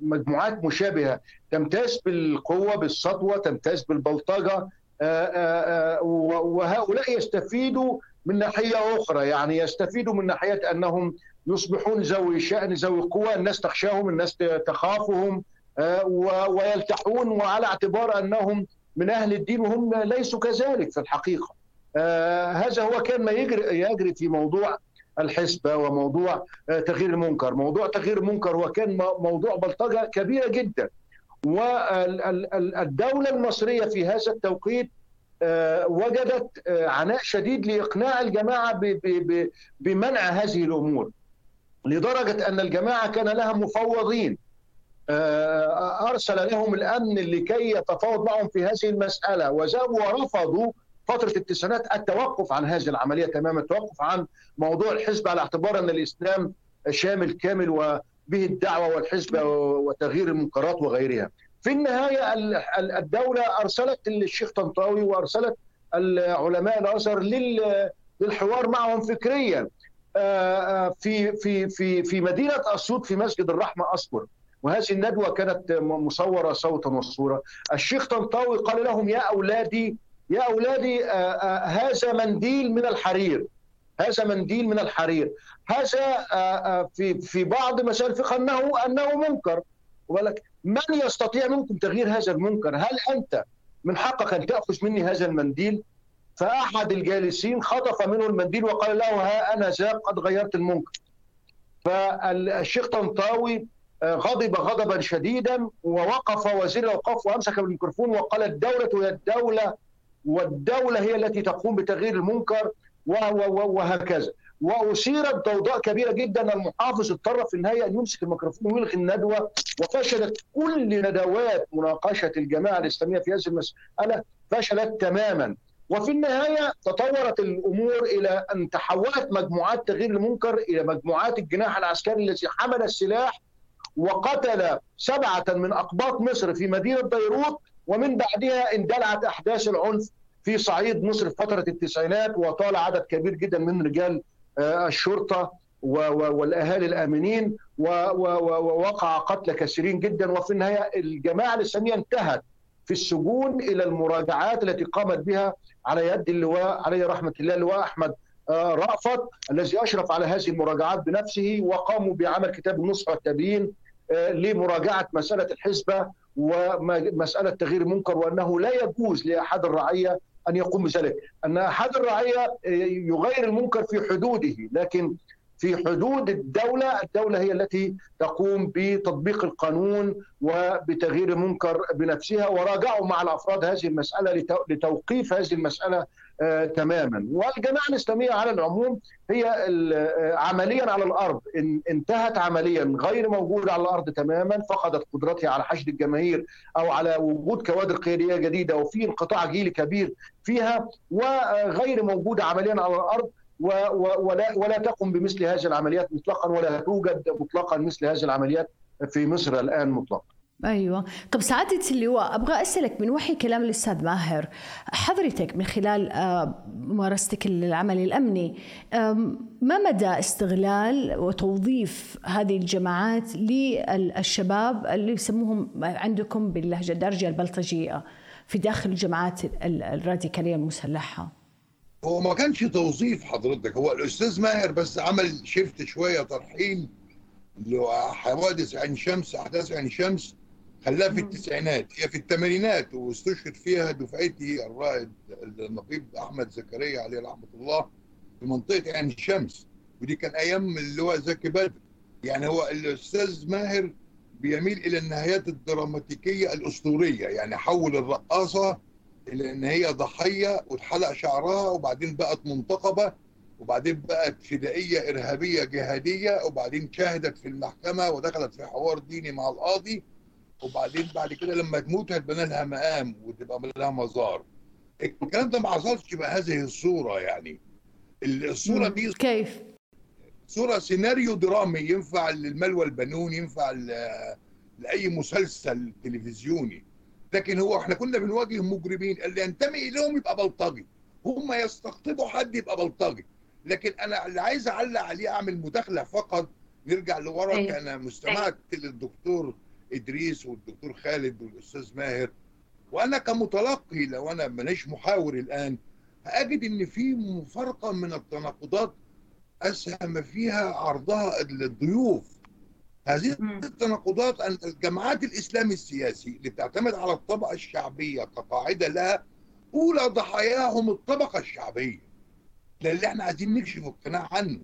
بمجموعات مشابهة. تمتاز بالقوة بالسطوة تمتاز بالبلطجة. وهؤلاء يستفيدوا من ناحية أخرى. يعني يستفيدوا من ناحية أنهم يصبحون ذوي شأن ذوي قوة. الناس تخشاهم الناس تخافهم ويلتحون. وعلى اعتبار أنهم من أهل الدين وهم ليسوا كذلك في الحقيقة. هذا هو كان ما يجري يجري في موضوع الحسبة وموضوع تغيير المنكر، موضوع تغيير المنكر هو كان موضوع بلطجة كبيرة جدا. والدولة المصرية في هذا التوقيت آه، وجدت آه، عناء شديد ب- ب- بمنع هذه الأمور. لدرجة أن الجماعة كان لها مفوضين. آه، أرسل لهم الأمن لكي يتفاوض معهم في هذه المسألة. وذهبوا ورفضوا فترة التسعينات التوقف عن هذه العملية تماما التوقف عن موضوع الحزب على اعتبار أن الإسلام شامل كامل وبه الدعوة والحزب وتغيير المنكرات وغيرها. في النهاية ال- ال- الدولة أرسلت الشيخ طنطاوي وأرسلت العلماء الأزهر لل- للحوار معهم فكريا. آه، آه، في في في في مدينة أسيوط في مسجد الرحمة اذكر وهذه الندوة كانت م- مصورة صوتا وصورة. الشيخ طنطاوي قال لهم يا أولادي يا أولادي آه، هذا منديل من الحرير. هذا منديل من الحرير. هذا في في بعض مسائل الفقه أنه أنه منكر. ولك من يستطيع منكم تغيير هذا المنكر؟ هل أنت من حقك أن تأخذ مني هذا المنديل؟ فأحد الجالسين خطف منه المنديل وقال له ها أنا ذا قد غيرت المنكر. فالشيخ طنطاوي غضب غضبا شديدا ووقف وزير الأوقاف وأمسك بالميكروفون وقال الدولة هي الدولة والدولة هي التي تقوم بتغيير المنكر وهكذا. واثيرت ضوضاء كبيرة جدا المحافظ اضطر في النهاية أن يمسك الميكروفون ويلغي الندوة وفشلت كل ندوات مناقشة الجماعة الإسلامية في هذه المسألة فشلت تماما. وفي النهاية تطورت الأمور إلى أن تحولت مجموعات تغيير المنكر إلى مجموعات الجناح العسكري الذي حمل السلاح وقتل سبعة من أقباط مصر في مدينة بيروت ومن بعدها اندلعت أحداث العنف في صعيد مصر في فترة التسعينات وطال عدد كبير جدا من رجال آه، الشرطة و- و- والأهالي الآمنين و- و- و- ووقع قتل كثيرين جدا. وفي النهاية الجماعة الإسلامية انتهت في السجون إلى المراجعات التي قامت بها على يد اللواء عليه رحمة الله اللواء أحمد آه، رأفت الذي أشرف على هذه المراجعات بنفسه وقاموا بعمل كتاب النصح والتبيين لمراجعة مسألة الحزبة ومسألة تغيير المنكر وأنه لا يجوز لأحد الرعية أن يقوم بذلك، أن أحد الرعية آه، يغير المنكر في حدوده لكن في حدود الدولة، الدولة هي التي تقوم بتطبيق القانون وبتغيير المنكر بنفسها. وراجعوا مع الأفراد هذه المسألة لتو- لتوقيف هذه المسألة آه، تماما، والجماعه الاسلاميه على العموم هي آه، عمليا على الأرض ان- انتهت عمليا غير موجودة على الأرض تماما فقدت قدرتها على حشد الجماهير أو على وجود كوادر قيادية جديدة وفي انقطاع جيلي كبير فيها وغير موجودة عمليا على الأرض ولا ولا تقم بمثل هذه العمليات مطلقا ولا توجد مطلقا مثل هذه العمليات في مصر الآن مطلقا. أيوه. طب سعادة اللواء أبغى أسألك من وحي كلام الأستاذ ماهر. حضرتك من خلال آه، ممارستك للعمل الأمني ما مدى استغلال وتوظيف هذه الجماعات للشباب اللي يسموهم عندكم باللهجة الدارجه البلطجية في داخل الجماعات ال- الراديكالية المسلحة؟ هو ما كانش توظيف حضرتك هو الأستاذ ماهر بس عمل شيفت شوية ترحيل لحوادث عين شمس أحداث عين شمس خلاها في التسعينات هي في الثمانينات واستشهد فيها دفعتي الرائد النقيب أحمد زكريا عليه رحمة الله في منطقة عين شمس ودي كان أيام اللواء زكي بدر. يعني هو الأستاذ ماهر بيميل إلى النهايات الدراماتيكية الأسطورية. يعني حول الرقاصة إلى إن هي ضحية واتحلق شعرها وبعدين بقت منتقبة وبعدين بقت فدائية إرهابية جهادية وبعدين شهدت في المحكمة ودخلت في حوار ديني مع القاضي. وبعدين بعد كده لما تموت هتبنى لها مقام وتبقى لها مزار. الكلام ده ما حصلش بهذه الصورة يعني. الصورة دي كيف؟ صورة سيناريو درامي ينفع للمال والبنون ينفع لأي مسلسل تلفزيوني. لكن هو إحنا كنا بنواجه مجرمين. اللي ينتمي إليهم يبقى بلطجي. هم يستقطبوا حد يبقى بلطجي. لكن أنا اللي عايز أعلق عليه أعمل مداخلة فقط. نرجع لورا أيوة. أنا مستمعت للدكتور إدريس والدكتور خالد والأستاذ ماهر. وأنا كمتلقي لو أنا مانيش محاور الآن هأجد إن في مفارقة من التناقضات أسهم فيها عرضها الضيوف هذه. التناقضات أن الجماعات الإسلامي السياسي اللي بتعتمد على الطبقة الشعبية كقاعدة لها أولى ضحاياهم الطبقة الشعبية. ده اللي إحنا عايزين نكشف القناع عنه.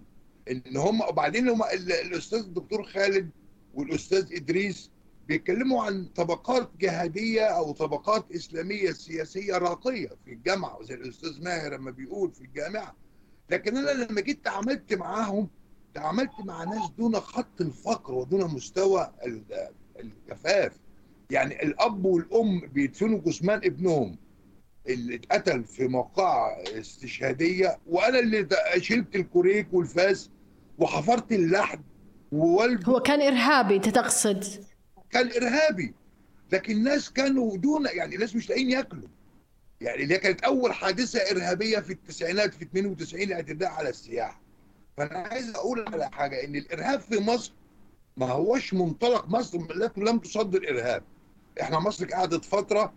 إن هم وبعدين هم ال- الأستاذ الدكتور خالد والأستاذ إدريس بيتكلموا عن طبقات جهادية أو طبقات إسلامية سياسية راقية في الجامعة زي الأستاذ ماهر لما بيقول في الجامعة. لكن أنا لما جيت تعاملت معاهم تعاملت مع ناس دون خط الفقر ودون مستوى ال- الكفاف يعني الأب والأم بيدفنوا جثمان ابنهم اللي اتقتل في موقعة استشهادية وأنا اللي شلت الكوريك والفاس وحفرت اللحد هو كان إرهابي أنت تقصد؟ كان إرهابي لكن الناس كانوا دون يعني الناس مش لاقيين ياكلوا. يعني اللي كانت أول حادثة إرهابية في التسعينات في 92 الاعتداء على السياحة. فأنا عايز أقول على حاجة إن الإرهاب في مصر ما هوش منطلق مصر لم تصدر إرهاب. إحنا مصر قعدت فترة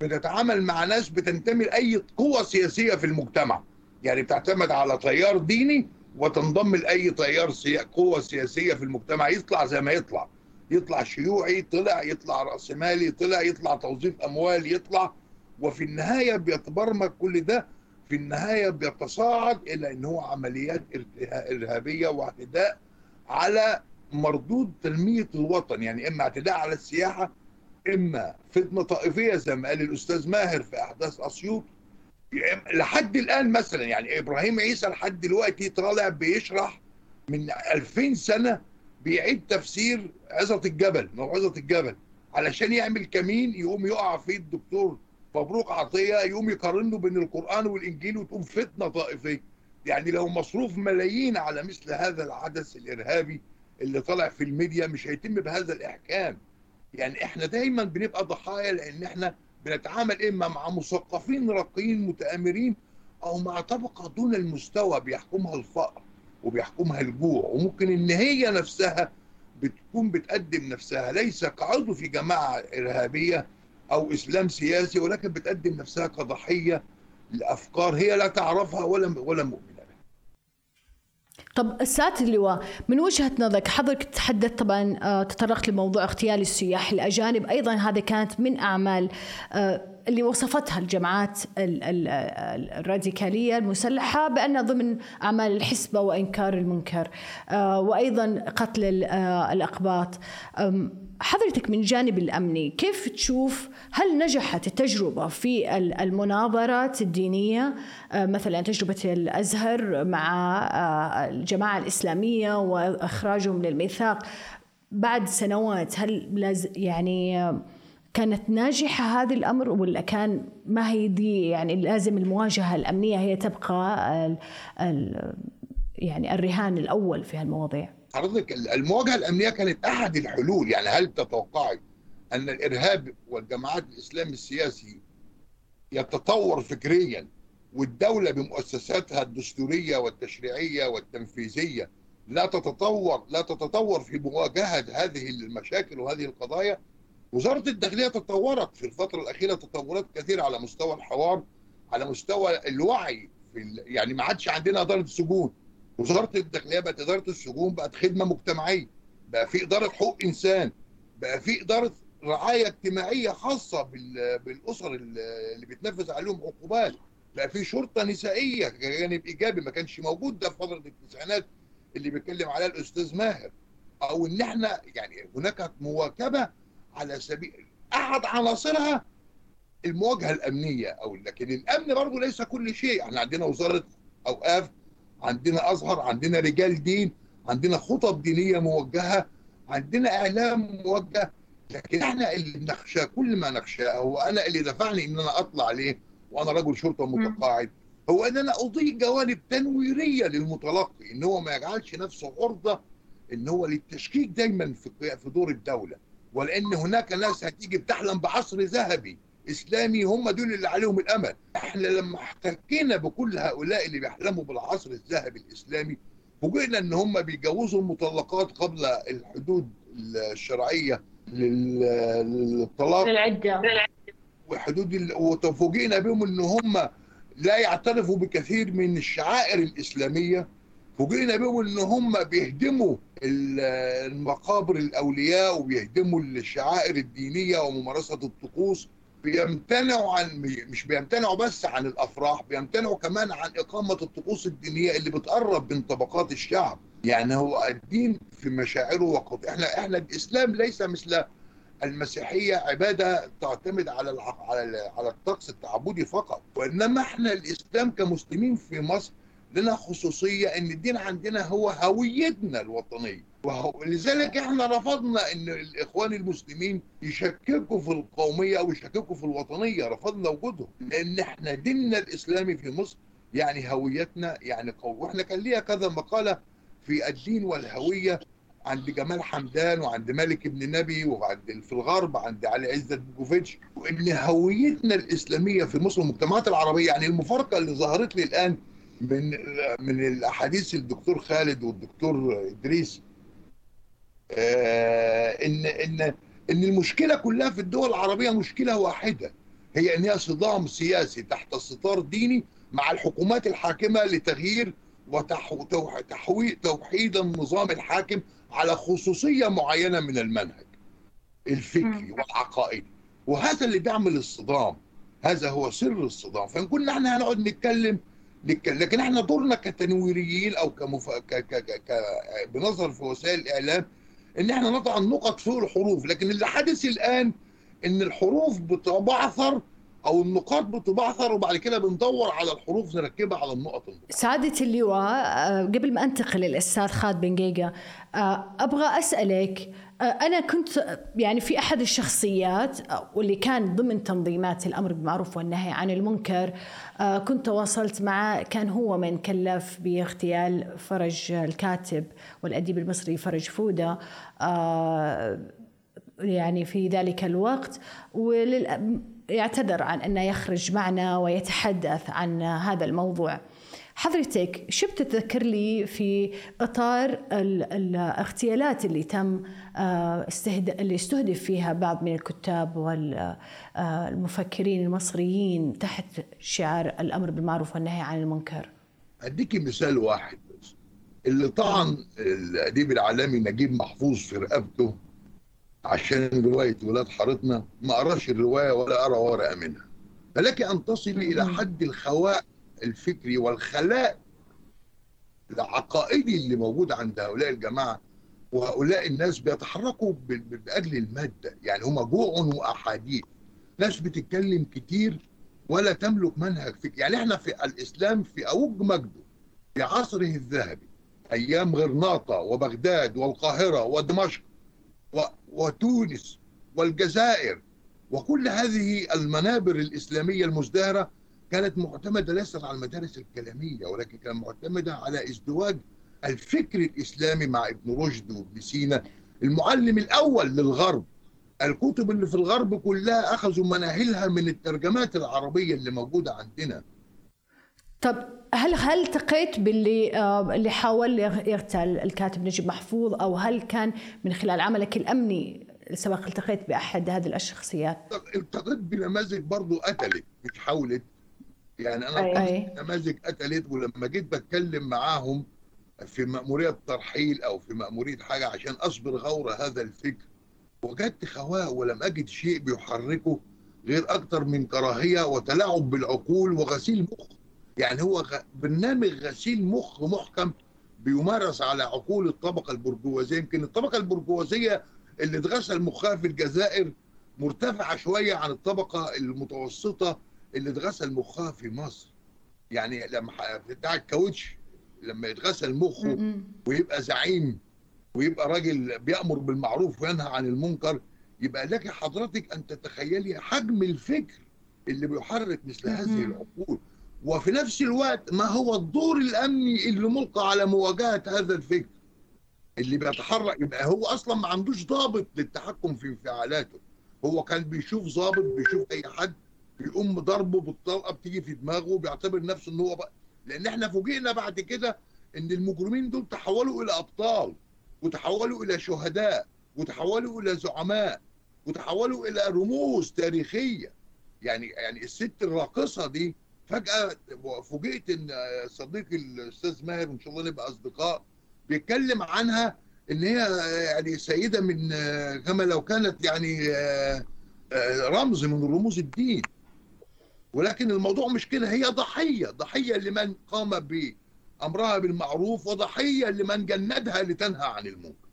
بتتعامل مع ناس بتنتمي لأي قوة سياسية في المجتمع. يعني بتعتمد على تيار ديني وتنضم لأي تيار. قوة سياسية في المجتمع يطلع زي ما يطلع. يطلع شيوعي طلع يطلع راسمالي طلع يطلع توظيف أموال يطلع. وفي النهاية بيتبرمج كل ده في النهاية بيتصاعد إلى إن هو عمليات إرهابية واعتداء على مردود تنمية الوطن. يعني إما اعتداء على السياحة إما فتنة طائفية زي ما قال الأستاذ ماهر في أحداث أسيوط. لحد الآن مثلا يعني إبراهيم عيسى لحد دلوقتي طالع بيشرح من 2000 سنة بيعيد تفسير عظة الجبل موعظه الجبل. علشان يعمل كمين يقوم يقع فيه الدكتور مبروك عطية يقوم يقارنه بين القرآن والإنجيل وتقوم فتنة طائفية. يعني لو مصروف ملايين على مثل هذا الحدث الإرهابي اللي طالع في الميديا مش هيتم بهذا الإحكام. يعني إحنا دايما بنبقى ضحايا لأن إحنا بنتعامل إما مع مثقفين راقيين متآمرين أو مع طبقة دون المستوى بيحكمها الفقر. وبيحكمها الجوع وممكن إن هي نفسها بتكون بتقدم نفسها ليس كعضو في جماعة إرهابية أو إسلام سياسي ولكن بتقدم نفسها كضحية لأفكار هي لا تعرفها ولا ولا مؤمنة. طب السات اللواء من وجهة نظرك حضرتك تحدثت طبعا آه، تطرقت لموضوع اغتيال السياح الأجانب أيضا هذا كانت من أعمال آه، اللي وصفتها الجماعات ال- ال- ال- الراديكالية المسلحة بأنها ضمن أعمال الحسبة وإنكار المنكر. آه، وأيضا قتل آه، الأقباط. حضرتك من جانب الأمني كيف تشوف هل نجحت التجربة في ال- المناظرات الدينية؟ آه، مثلا تجربة الأزهر مع الجماعة الإسلامية وإخراجهم من الميثاق بعد سنوات هل يعني كانت ناجحة هذا الأمر ولا كان ما هي دي يعني لازم المواجهة الأمنية هي تبقى ال ال يعني الرهان الأول في هالمواضيع؟ حضرتك المواجهة الأمنية كانت أحد الحلول يعني هل تتوقعي أن الإرهاب والجماعات الاسلام السياسي يتطور فكريا والدولة بمؤسساتها الدستورية والتشريعية والتنفيذية لا تتطور لا تتطور في مواجهة هذه المشاكل وهذه القضايا؟ وزارة الداخلية تطورت في الفترة الأخيرة تطورات كثيرة على مستوى الحوار على مستوى الوعي في. يعني ما عادش عندنا إدارة سجون وزارة الداخلية بقت إدارة السجون بقت خدمة مجتمعية بقى في إدارة حقوق إنسان بقى في إدارة رعاية اجتماعية خاصة بال- بالأسر اللي بتنفذ عليهم عقوبات بقى في شرطة نسائية جانب إيجابي ما كانش موجود ده في فترة التسعينات اللي بيتكلم عليها الأستاذ ماهر أو إن إحنا يعني هناك مواكبة على سبيل أحد عناصرها المواجهة الأمنية أو لكن الأمن برضه ليس كل شيء. إحنا عندنا وزارة أوقاف عندنا أزهر عندنا رجال دين عندنا خطب دينية موجهة عندنا إعلام موجه. لكن إحنا اللي نخشى كل ما نخشاه هو أنا اللي دفعني إن أنا أطلع ليه وأنا رجل شرطة متقاعد هو إن أنا اضيء جوانب تنويرية للمتلقي إن هو ما يجعلش نفسه عرضة إن هو للتشكيك دايما في في دور الدولة. ولأن هناك ناس هتيجي بتحلم بعصر ذهبي. إسلامي هم دول اللي عليهم الأمل. إحنا لما احتكينا بكل هؤلاء اللي بيحلموا بالعصر الذهبي الإسلامي فوجئنا إن هم بيجوزوا المطلقات قبل الحدود الشرعية لل- للطلاق. العدة وحدود ال... وفوجئنا بهم إن هم لا يعترفوا بكثير من الشعائر الإسلامية. فوجئنا بهم إن هم بيهدموا المقابر الأولياء وبيهدموا الشعائر الدينية وممارسة الطقوس بيمتنعوا عن مش بيمتنعوا بس عن الأفراح بيمتنعوا كمان عن إقامة الطقوس الدينية اللي بتقرب من طبقات الشعب. يعني هو الدين في مشاعره وقت إحنا إحنا الإسلام ليس مثل المسيحية عبادة تعتمد على على على الطقس التعبدي فقط وإنما إحنا الإسلام كمسلمين في مصر لنا خصوصية إن الدين عندنا هو هويتنا الوطنية. ولذلك إحنا رفضنا إن الإخوان المسلمين يشككوا في القومية أو يشككوا في الوطنية رفضنا وجودهم. لأن إحنا ديننا الإسلامي في مصر يعني هويتنا يعني قوم وإحنا كان ليها كذا مقالة في الدين والهوية عند جمال حمدان وعند مالك ابن نبي وعند في الغرب عند علي عزت بوجوفيتش وإن هويتنا الإسلامية في مصر والمجتمعات العربية يعني المفارقة اللي ظهرت لي الآن من من الأحاديث الدكتور خالد والدكتور إدريس آه، ان ان إن المشكلة كلها في الدول العربية مشكلة واحدة هي إن هي صدام سياسي تحت ستار ديني مع الحكومات الحاكمة لتغيير وتوحيد النظام الحاكم على خصوصية معينة من المنهج الفكري والعقائدي. وهذا اللي بيعمل الصدام هذا هو سر الصدام. فإن كنا إحنا هنقعد نتكلم لكن إحنا دورنا كتنويريين أو كمف... ك... ك... ك... بنظر في وسائل الإعلام إن إحنا نضع النقط فوق الحروف لكن اللي حدث الآن إن الحروف بتبعثر أو النقاط بتبعثر وبعد كده بندور على الحروف نركبها على النقط النقط. سعادة اللواء آه، قبل ما أنتقل للأستاذ خالد بن جيجا آه، أبغى أسألك أنا كنت آه، يعني في أحد الشخصيات آه، واللي كان ضمن تنظيمات الأمر بالمعروف والنهي عن المنكر آه، كنت تواصلت معه. كان هو من كلف باغتيال فرج الكاتب والأديب المصري فرج فودة آه، يعني في ذلك الوقت. ولل... يعتذر عن أنه يخرج معنا ويتحدث عن هذا الموضوع. حضرتك شو بتتذكر لي في إطار ال- الاغتيالات اللي تم آه، استهد... اللي استهدف فيها بعض من الكتاب والمفكرين المصريين تحت شعار الأمر بالمعروف والنهي عن المنكر؟ اديكي مثال واحد بس. اللي طعن الأديب العالمي نجيب محفوظ في رقبته عشان رواية ولاد حارتنا ما قراش الرواية ولا قرأ ورقة منها. فلك أن تصلي إلى حد الخواء الفكري والخلاء العقائدي اللي موجود عند هؤلاء الجماعة وهؤلاء الناس بيتحركوا بأجل المادة. يعني هم جوع وأحاديث. ناس بتتكلم كتير ولا تملك منهج فكري يعني إحنا في الإسلام في أوج مجده في عصره الذهبي أيام غرناطه وبغداد والقاهرة ودمشق وتونس والجزائر وكل هذه المنابر الإسلامية المزدهرة كانت معتمدة ليست على المدارس الكلامية ولكن كانت معتمدة على ازدواج الفكر الإسلامي مع ابن رشد وابن سينا. المعلم الأول للغرب الكتب اللي في الغرب كلها أخذوا مناهلها من الترجمات العربية اللي موجودة عندنا. طب هل هل التقيت باللي آه، اللي حاول يغ- يغتال الكاتب نجيب محفوظ؟ أو هل كان من خلال عملك الأمني سبق التقيت بأحد هذه الشخصيات؟ التقيت بنماذج برضو قتلت مش حاولت. يعني أنا أي. التقيت بنماذج قتلت ولما جيت بتكلم معاهم في مأمورية ترحيل أو في مأمورية حاجة عشان أصبر غور هذا الفكر وجدت خواء ولم أجد شيء بيحركه غير أكتر من كراهية وتلاعب بالعقول وغسيل مخ. يعني هو غ... برنامج غسيل مخ محكم بيمارس على عقول الطبقة البرجوازية. يمكن الطبقة البرجوازية اللي اتغسل مخها في الجزائر مرتفعة شوية عن الطبقة المتوسطة اللي اتغسل مخها في مصر يعني لما بتاع الكاوتش لما يتغسل مخه. ويبقى زعيم ويبقى راجل بيأمر بالمعروف وينهى عن المنكر يبقى لك حضرتك أن تتخيلي حجم الفكر اللي بيحرك مثل هذه. العقول وفي نفس الوقت ما هو الدور الأمني اللي ملقى على مواجهة هذا الفكر اللي بيتحرك يبقى هو أصلا ما عندوش ضابط للتحكم في انفعالاته هو كان بيشوف ضابط بيشوف أي حد بيقوم ضربه بالطلقة بتيجي في دماغه وبيعتبر نفسه إن هو بقى. لأن إحنا فوجئنا بعد كده إن المجرمين دول تحولوا إلى أبطال وتحولوا إلى شهداء وتحولوا إلى زعماء وتحولوا إلى رموز تاريخية. يعني يعني الست الراقصة دي فجأة فوجئت إن صديقي الأستاذ ماهر وإن شاء الله نبقى أصدقاء بيتكلم عنها إن هي يعني سيدة من كما لو كانت يعني رمز من رموز الدين. ولكن الموضوع مش كده هي ضحية ضحية لمن قام بأمرها بالمعروف وضحية لمن جندها لتنهى عن المنكر.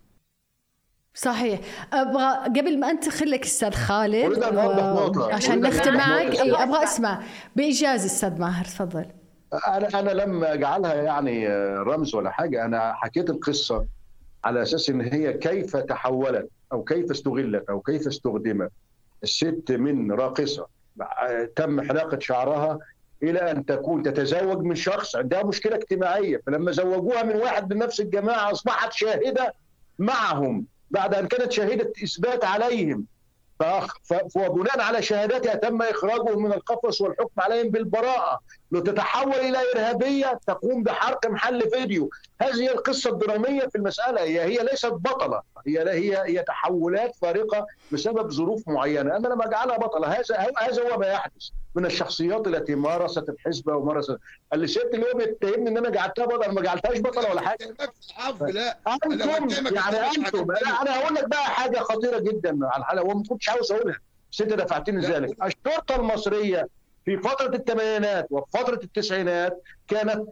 صحيح. أبغى قبل ما أنتقل لك أستاذ خالد. عشان نختم معك. أي أبغى أسمع. بإيجاز أستاذ ماهر تفضل. أنا أنا لم أجعلها يعني رمز ولا حاجة. أنا حكيت القصة على أساس إن هي كيف تحولت أو كيف استغلت أو كيف استخدمت الست من راقصة. تم حلاقة شعرها إلى أن تكون تتزوج من شخص عندها مشكلة اجتماعية. فلما زوجوها من واحد من نفس الجماعة أصبحت شاهدة معهم بعد أن كانت شاهده إثبات عليهم. فأخ- ف- وبناء على شهادتها تم إخراجهم من القفص والحكم عليهم بالبراءة. لتتحول إلى إرهابية تقوم بحرق محل فيديو. هذه هي القصة الدرامية في المسألة. هي هي ليست بطلة. هي هي هي تحولات فارقة بسبب ظروف معينة. أنا لما اجعلها بطلة هذا هو- هذا هو ما يحدث. من الشخصيات التي مارست الحزبه ومارست الست اللي هو بيتهمني إن أنا جعلتها بطلة. أنا ما جعلتهاش بطلة ولا حاجة. لا أنتم يعني الحرف أنتم أنا هقول لك بقى حاجة خطيرة جدا على الحلقة. وما كنتش عاوز أقولها. بس أنت دفعتني ذلك. الشرطة المصرية في فترة الثمانينات وفي فتره التسعينات كانت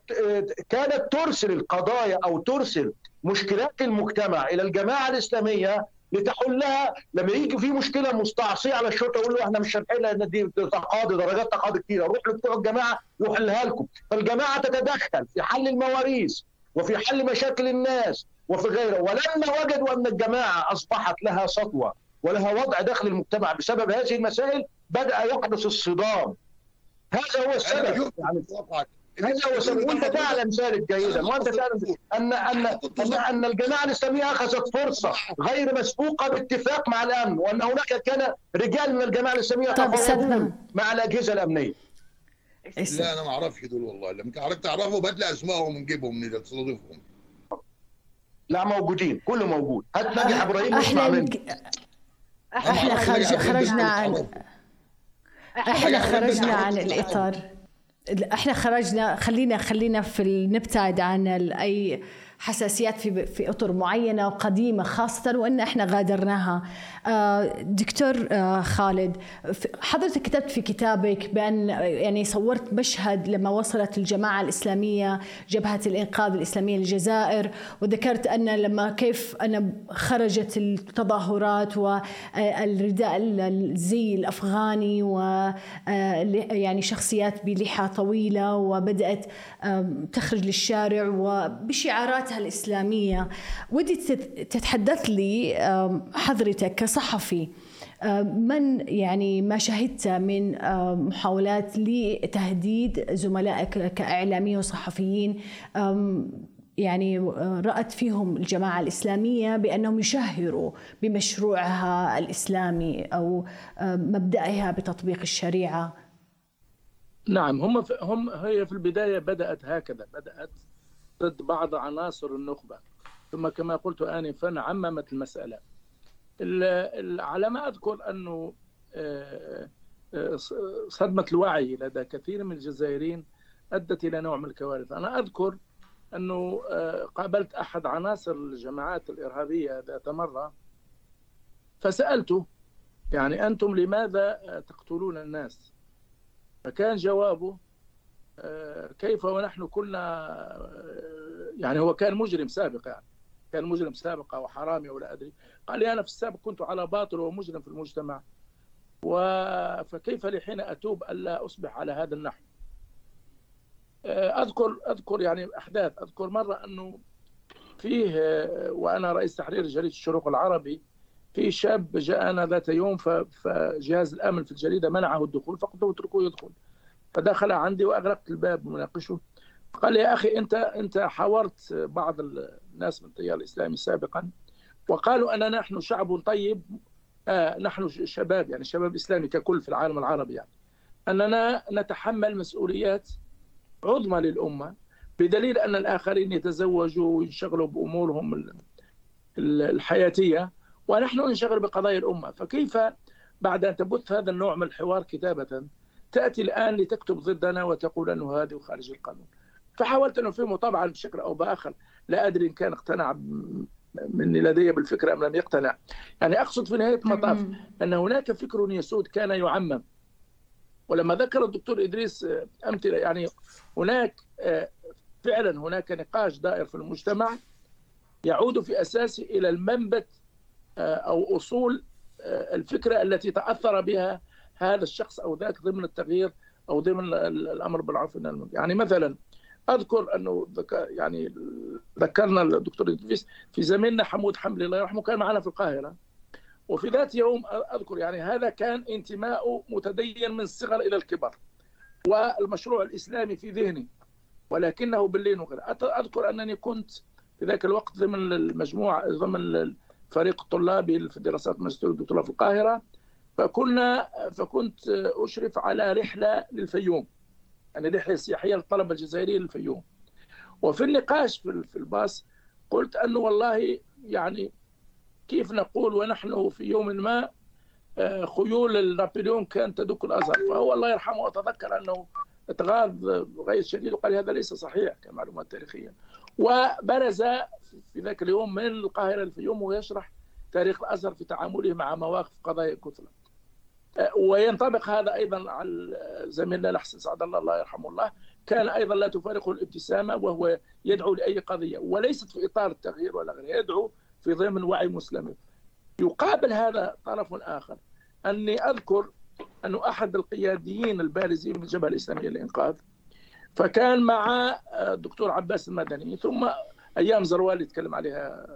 كانت ترسل القضايا أو ترسل مشكلات المجتمع إلى الجماعة الإسلامية لتحلها. لما يجي في مشكلة مستعصية على الشرطة يقول له إحنا مش هنحلها لأن دي تقاضي درجات تقاضي كتيرة. روح لبتوع الجماعة يحلها لكم. فالجماعة تتدخل في حل المواريث وفي حل مشاكل الناس وفي غيره ولما وجدوا أن الجماعة أصبحت لها سطوة ولها وضع داخل المجتمع بسبب هذه المسائل بدأ يحدث الصدام هذا هو السبب. يعني. هذا هو السبب. وانت تعلم ذلك جيدا. وأنت تعلم ان ان ان أن الجماعه الاسلاميه أخذت فرصة غير مسبوقة باتفاق مع الأمن. وأن هناك كان رجال من الجماعة الاسلاميه تفاوضون. مع الأجهزة الأمنية. لا أنا ما أعرفش دول والله. لما تعرف تعرفوا بدل أسمائهم ونجيبهم نستضيفهم لا موجودين. كله موجود. هات ناجح إبراهيم اسمع إحنا إحنا خرج خرجنا عن إحنا خرجنا عن الإطار. إحنا خرجنا خلينا خلينا في نبتعد عن اي حساسيات في في أطر معينة وقديمة خاصة وإن إحنا غادرناها. آه، دكتور آه، خالد حضرتك كتبت في كتابك بأن يعني صورت مشهد لما وصلت الجماعة الإسلامية جبهة الإنقاذ الإسلامية للجزائر وذكرت أن لما كيف أن خرجت التظاهرات والرداء الزي الأفغاني و آه، يعني شخصيات بلحى طويلة وبدأت تخرج للشارع وبشعاراتها الإسلامية. ودي تت- تتحدث لي حضرتك كصحفي من يعني ما شهدت من محاولات لتهديد زملائك كإعلاميين وصحفيين يعني رأت فيهم الجماعة الإسلامية بأنهم يشهروا بمشروعها الإسلامي أو مبدأها بتطبيق الشريعة؟ نعم هم هم هي في البداية بدأت هكذا بدأت ضد بعض عناصر النخبة. ثم كما قلت انفا عممت المسألة. ال- ال- على ما أذكر أنه آه، آه، صدمة الوعي لدى كثير من الجزائريين أدت إلى نوع من الكوارث. أنا أذكر أنه آه، قابلت أحد عناصر الجماعات الإرهابية ذات مرة فسألته يعني أنتم لماذا آه، تقتلون الناس؟ فكان جوابه آه، كيف ونحن كنا آه، يعني هو كان مجرم سابق يعني. كان مجرم سابق أو حرامي ولا أدري. قال لي أنا في السابق كنت على باطل ومجرم في المجتمع. و... فكيف لي حين اتوب الا أصبح على هذا النحو؟ آه، أذكر أذكر يعني أحداث. أذكر مرة أنه فيه آه، وأنا رئيس تحرير جريدة الشروق العربي في شاب جاءنا ذات يوم فجهاز الأمن في الجريدة منعه الدخول فقلت له اتركوه يدخل. فدخل عندي واغلقت الباب مناقشه. قال لي يا أخي أنت أنت حاورت بعض الناس من التيار الإسلامي سابقا وقالوا اننا نحن شعب طيب آه نحن شباب يعني شباب إسلامي ككل في العالم العربي يعني. أننا نتحمل مسؤوليات عظمى للأمة بدليل أن الآخرين يتزوجوا وينشغلوا بأمورهم ال- ال- الحياتية ونحن ننشغل بقضايا الأمة. فكيف بعد أن تبث هذا النوع من الحوار كتابة؟ تأتي الآن لتكتب ضدنا وتقول أنه هذا خارج القانون. فحاولت ان افهمه طبعا بشكل أو بآخر لا أدري إن كان اقتنع مني لدي بالفكرة أم لم يقتنع. يعني أقصد في نهاية المطاف أن هناك فكر يسود كان يعمم. ولما ذكر الدكتور إدريس آه، أمثلة يعني هناك آه، فعلا هناك نقاش دائر في المجتمع يعود في اساسه إلى المنبت آه، أو أصول الفكرة التي تأثر بها هذا الشخص أو ذاك ضمن التغيير أو ضمن ال- الأمر بالعرف والنهي عن المنكر يعني مثلا أذكر أنه ذك- يعني ذكرنا الدكتور إدريس في زميلنا حمود حملي الله يرحمه كان معنا في القاهرة. وفي ذات يوم أذكر يعني هذا كان انتماء متدين من الصغر إلى الكبر. والمشروع الإسلامي في ذهني. ولكنه بالليل أت- أذكر أنني كنت في ذاك الوقت ضمن المجموعه ضمن الفريق الطلابي في دراسات ماجستير الدكتوراه في القاهرة. فكنا فكنت أشرف على رحلة للفيوم. يعني رحلة سياحية للطلبة الجزائريين للفيوم. وفي النقاش في الباص قلت أنه والله يعني كيف نقول ونحن في يوم ما آه، خيول نابليون كانت تدك الأزهر. فهو الله يرحمه اتذكر أنه اتغاظ غيظ شديد وقال هذا ليس صحيح كمعلومات تاريخية. وبرز في ذاك اليوم من القاهرة للفيوم ويشرح تاريخ الأزهر في تعامله مع مواقف قضايا كثرى آه، وينطبق هذا أيضا على زميلنا الاحسن سعد الله الله يرحمه الله كان أيضا لا تفارقه الابتسامة وهو يدعو لأي قضية وليست في إطار التغيير ولا غيره يدعو في ضمن وعي مسلمين يقابل هذا طرف آخر. أني أذكر انه أحد القياديين البارزين من الجبهه الإسلامية للإنقاذ فكان مع آه، الدكتور عباس المدني ثم أيام زروال يتكلم عليها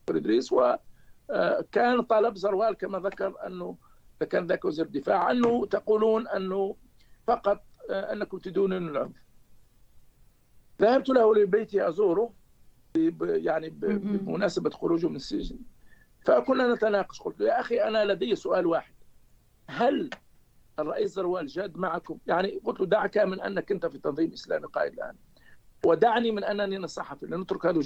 دكتور ادريس وكان طلب زروال كما ذكر أنه كان ذاك وزير الدفاع انه تقولون أنه فقط آه، أنكم تدونون العنف ذهبت له لبيتي ازوره ب- يعني ب- مم. بمناسبة خروجه من السجن. فكنا نتناقش قلت له يا أخي أنا لدي سؤال واحد. هل الرئيس زروال جاد معكم؟ يعني قلت له دعك من أنك أنت في تنظيم اسلامي قائد الآن. ودعني من أنني صحفي لنترك هذا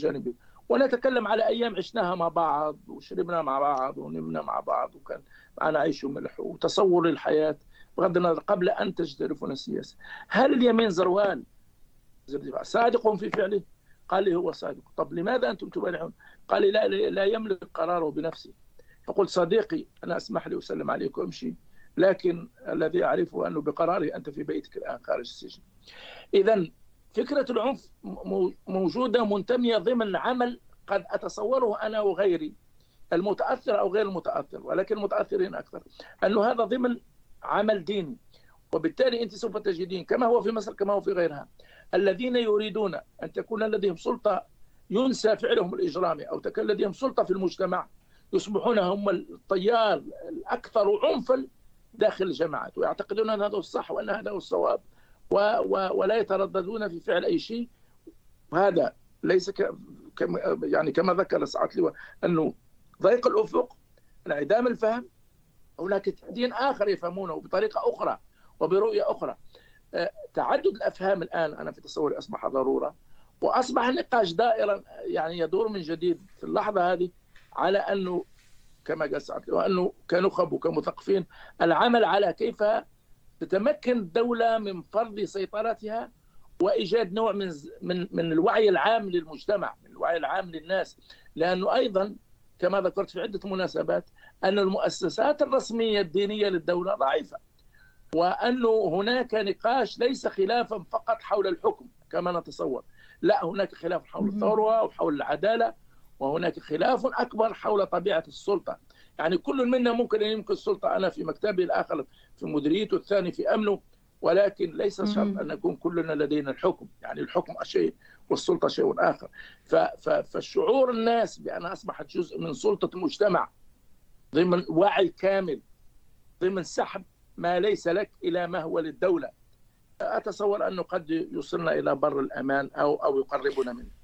الجانب ونتكلم على أيام عشناها مع بعض وشربنا مع بعض ونمنا مع بعض وكان معنا عيش وملح وتصور الحياة بغض النظر قبل أن تجترفنا السياسة. هل اليمين الدفاع صادق في فعله؟ قال لي هو صادق. طب لماذا أنتم تبالعون؟ قال لي لا لا يملك قراره بنفسه. فقلت صديقي أنا أسمح لي اسلم عليك وأمشي لكن الذي أعرفه أنه بقراره أنت في بيتك الآن خارج السجن. اذا فكرة العنف م- موجودة منتمية ضمن عمل قد أتصوره أنا وغيري المتأثر أو غير المتأثر ولكن المتأثرين أكثر انه هذا ضمن عمل ديني. وبالتالي أنت سوف تجدين كما هو في مصر كما هو في غيرها الذين يريدون أن تكون لديهم سلطة ينسى فعلهم الاجرامي أو تكون لديهم سلطة في المجتمع يصبحون هم التيار الأكثر عنفا داخل الجماعات. ويعتقدون أن هذا هو الصح وأن هذا هو الصواب. ولا يترددون في فعل أي شيء وهذا ليس. كم... يعني كما ذكر سعاده اللواء أنه ضيق الأفق انعدام الفهم هناك دين آخر يفهمونه بطريقة أخرى وبرؤية أخرى آه، تعدد الأفهام الآن أنا في تصوري أصبح ضرورة وأصبح النقاش دائرا يعني يدور من جديد في اللحظة هذه على أنه كما قال سعد وأنه كنخب وكمثقفين العمل على كيف تتمكن الدولة من فرض سيطرتها وإيجاد نوع من من من الوعي العام للمجتمع، من الوعي العام للناس، لأنه أيضا كما ذكرت في عدة مناسبات أن المؤسسات الرسمية الدينية للدولة ضعيفة. وانه هناك نقاش ليس خلافا فقط حول الحكم كما نتصور، لا هناك خلاف حول الثروة وحول العدالة وهناك خلاف أكبر حول طبيعة السلطة، يعني كل منا ممكن أن يمكن السلطه أنا في مكتبي الآخر في مديريته الثاني في أمنه ولكن ليس شرط أن نكون كلنا لدينا الحكم، يعني الحكم شيء والسلطة شيء آخر. فالشعور الناس بانها أصبحت جزء من سلطة المجتمع ضمن وعي كامل ضمن سحب ما ليس لك إلى ما هو للدولة. أتصور أنه قد يوصلنا إلى بر الأمان أو أو يقربنا منه.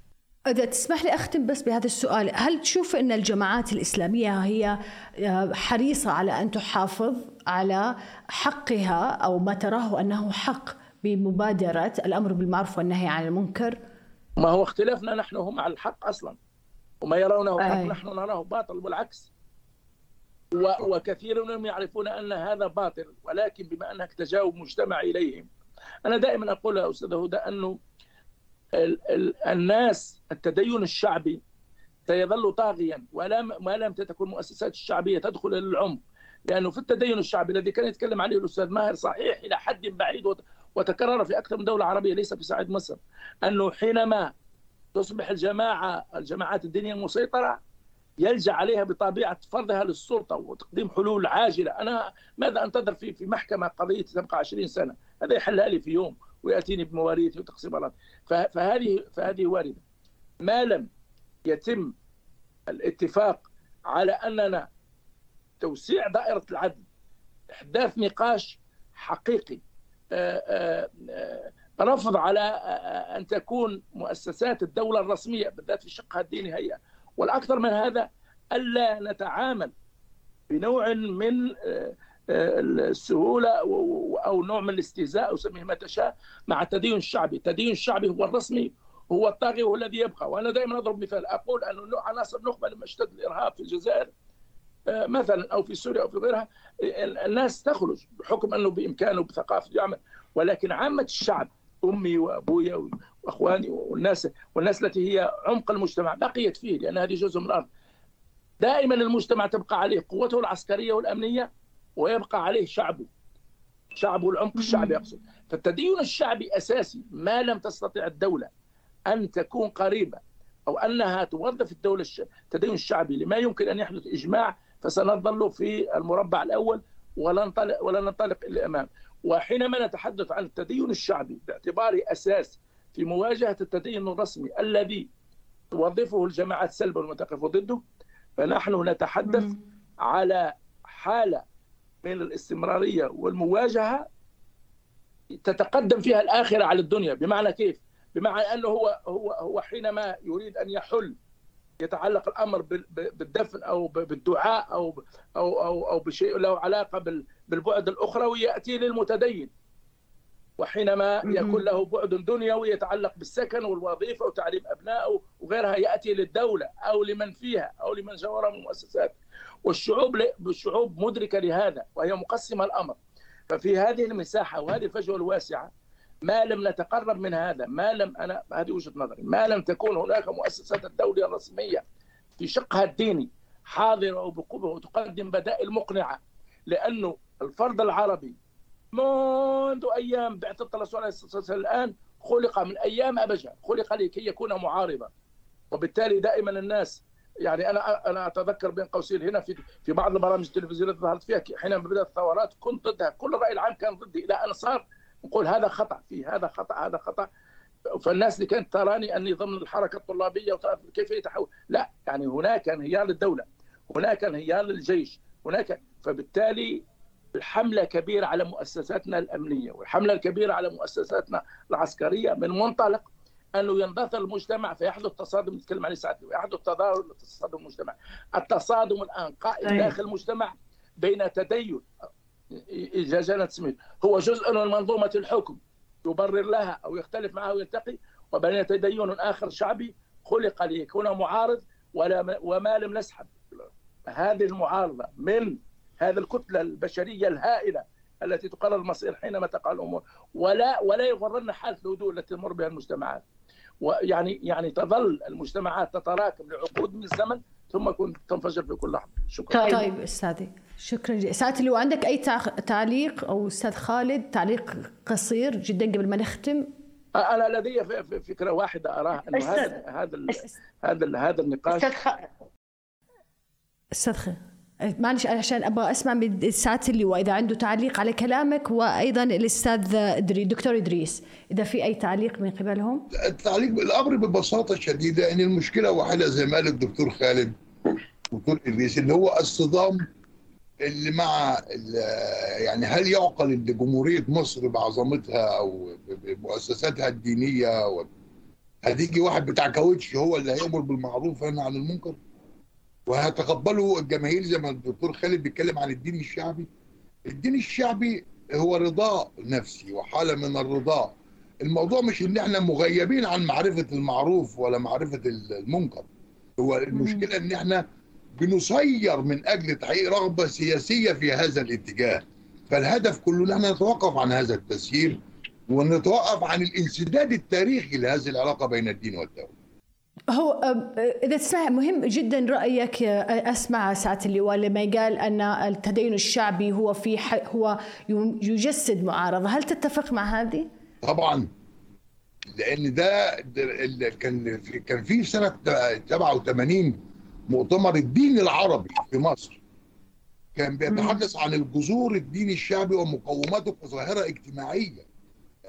إذا تسمح لي أختم بس بهذا السؤال هل تشوف أن الجماعات الإسلامية هي حريصة على أن تحافظ على حقها أو ما تراه أنه حق بمبادرة الأمر بالمعروف والنهي عن المنكر؟ ما هو اختلافنا نحن هم على الحق أصلا وما يرونه حق أي. نحن نراه باطل والعكس و- وكثير منهم يعرفون أن هذا باطل ولكن بما أنك تجاوب مجتمع إليهم. أنا دائما أقول يا أستاذ هدى ال- الناس التدين الشعبي سيظل طاغيا ولا ما لم تكن المؤسسات الشعبية تدخل إلى العمق. لأنه في التدين الشعبي الذي كان يتكلم عليه الأستاذ ماهر صحيح إلى حد بعيد وت- وتكرر في أكثر من دولة عربية ليس في صعيد مصر أنه حينما تصبح الجماعة الجماعات الدينية المسيطرة يلجأ عليها بطبيعة فرضها للسلطة وتقديم حلول عاجلة، أنا ماذا أنتظر في في محكمة قضية تبقى 20 سنة؟ هذا يحلها لي في يوم ويأتيني بمواريث وتقسيم فهذه فهذه واردة. ما لم يتم الاتفاق على أننا توسيع دائرة العدل إحداث نقاش حقيقي آه، آه، آه، رفض على أن تكون مؤسسات الدولة الرسمية بالذات في شقها الديني هي والأكثر من هذا ألا نتعامل بنوع من السهولة أو نوع من الاستهزاء أو سميه ما تشاء مع التدين الشعبي، التدين الشعبي هو الرسمي هو الطاغي هو الذي يبقى. وأنا دائما أضرب مثال. أقول أن عناصر نخبه لما اشتد الإرهاب في الجزائر آه، مثلا أو في سوريا أو في غيرها الناس تخرج بحكم أنه بإمكانه بثقافه يعمل. ولكن عامة الشعب أمي وأبويا وأخواني والناس والناس التي هي عمق المجتمع بقيت فيه لأن هذه جزء من الأرض. دائما المجتمع تبقى عليه قوته العسكرية والأمنية ويبقى عليه شعبه شعبه العمق الشعبي أقصد. فالتدين الشعبي أساسي ما لم تستطع الدولة أن تكون قريبة أو أنها توظف الدولة التدين الشعبي. لما يمكن أن يحدث إجماع فسنظل في المربع الأول ولا ننطلق ولا ننطلق إلى الأمام. وحينما نتحدث عن التدين الشعبي باعتباره أساس في مواجهة التدين الرسمي الذي توظفه الجماعات سلبا وتقف ضده فنحن نتحدث. على حالة من الاستمرارية والمواجهة تتقدم فيها الآخرة على الدنيا بمعنى كيف؟ بمعنى أنه هو هو هو حينما يريد أن يحل يتعلق الأمر بالدفن أو بالدعاء أو أو أو أو بشيء له علاقة بالبعد الأخروي يأتي للمتدين وحينما يكون له بعد دنيوي يتعلق بالسكن والوظيفة وتعليم أبنائه وغيرها يأتي للدولة أو لمن فيها أو لمن جاورها من المؤسسات. والشعوب الشعوب مدركة لهذا وهي مقسمة الأمر. ففي هذه المساحة وهذه الفجوة الواسعة ما لم نتقرب من هذا ما لم أنا هذه وجهة نظري ما لم تكون هناك مؤسسات الدولة الرسمية في شقها الديني حاضرة وبقوة وتقدم بدائل مقنعة لأنه الفرد العربي منذ أيام بعثة الرسول عليه الصلاة والسلام الآن خلق من أيام أبجة خلق لكي يكون معارضا. وبالتالي دائما الناس يعني أنا أنا أتذكر بين قوسين هنا في في بعض البرامج التلفزيونية اللي ظهرت فيها حينما بدأت الثورات كنت ضدها. كل الراي العام كان ضدي إلى أن صار نقول هذا خطأ في هذا خطأ هذا خطأ. فالناس اللي كانت تراني أني ضمن الحركة الطلابية كيف يتحول. لا يعني هناك انهيار للدولة هناك انهيار للجيش هناك. فبالتالي الحمله كبيرة على مؤسساتنا الأمنية والحملة الكبيرة على مؤسساتنا العسكرية من منطلق أنه ينضثر المجتمع فيحدث تصادم نتكلم عليه ساعات يحدث تظاهر تصادم المجتمع التصادم الان قائم طيب. داخل المجتمع بين تدين إذا جاءت سميت هو جزء من منظومة الحكم يبرر لها أو يختلف معها ويلتقي وبين تدين آخر شعبي خلق ليكون معارض ولا وما لم نسحب هذه المعارضة من هذه الكتلة البشرية الهائلة التي تقرر المصير حينما تقع الأمور. ولا ولا يغرنا حالة الهدوء التي تمر بها المجتمعات. ويعني يعني تظل المجتمعات تتراكم لعقود من الزمن ثم تنفجر في كل لحظة. شكرا. طيب, طيب أستاذي شكرا جزيلا. ساتي لو عندك أي تعليق أو أستاذ خالد تعليق قصير جدا قبل ما نختم؟ أنا لدي فكرة واحدة اراه إنه هذا هذا هذا هذا النقاش أستاذ معلش عشان أبغى أسمع من الساعة اللي واذا عنده تعليق على كلامك وأيضا الأستاذ ادري دكتور إدريس إذا في أي تعليق من قبلهم؟ التعليق الامر ببساطة شديدة ان المشكلة واحدة زي ما قال الدكتور خالد دكتور إدريس اللي هو الصدام اللي مع يعني هل يعقل إن جمهورية مصر بعظمتها أو بمؤسساتها الدينية هتيجي واحد بتاع كاوتش هو اللي هيأمر بالمعروف وينهى عن المنكر؟ وهتقبله الجماهير زي ما الدكتور خالد بيتكلم عن الدين الشعبي. الدين الشعبي هو رضاء نفسي وحالة من الرضاء الموضوع مش إن إحنا مغيبين عن معرفة المعروف ولا معرفة المنكر. هو المشكلة إن إحنا بنسير من أجل تحقيق رغبة سياسية في هذا الاتجاه. فالهدف كله إن إحنا نتوقف عن هذا التسيير ونتوقف عن الانسداد التاريخي لهذه العلاقة بين الدين والدولة. هو إذا تسمح مهم جدا رأيك أسمع ساعة اللواء لما قال أن التدين الشعبي هو في هو يجسد معارضة، هل تتفق مع هذه؟ طبعا. لأن ده كان في كان في سنة 87 مؤتمر الدين العربي في مصر. كان بيتحدث عن الجذور الدين الشعبي ومقوماته كظاهره اجتماعية.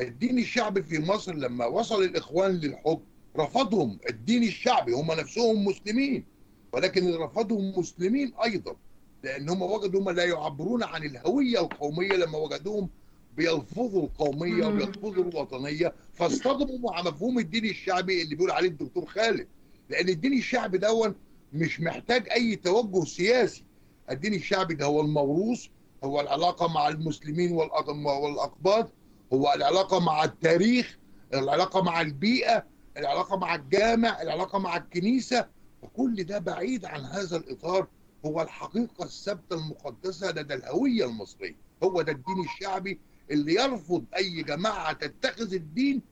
الدين الشعبي في مصر لما وصل الإخوان للحكم رفضهم الدين الشعبي هم نفسهم مسلمين ولكن رفضهم مسلمين أيضا لأن هم وجدوا هم لا يعبرون عن الهوية القومية لما وجدوهم بيلفظوا القومية وبيلفظوا الوطنية فاصطدموا مع مفهوم الدين الشعبي اللي بيقول عليه الدكتور خالد. لأن الدين الشعبي دون مش محتاج أي توجه سياسي. الدين الشعبي ده هو الموروث هو العلاقة مع المسلمين والأقباط هو العلاقة مع التاريخ العلاقة مع البيئة العلاقة مع الجامع العلاقة مع الكنيسة وكل ده بعيد عن هذا الإطار. هو الحقيقة الثابته المقدسة لدى الهوية المصرية. هو ده الدين الشعبي اللي يرفض أي جماعة تتخذ الدين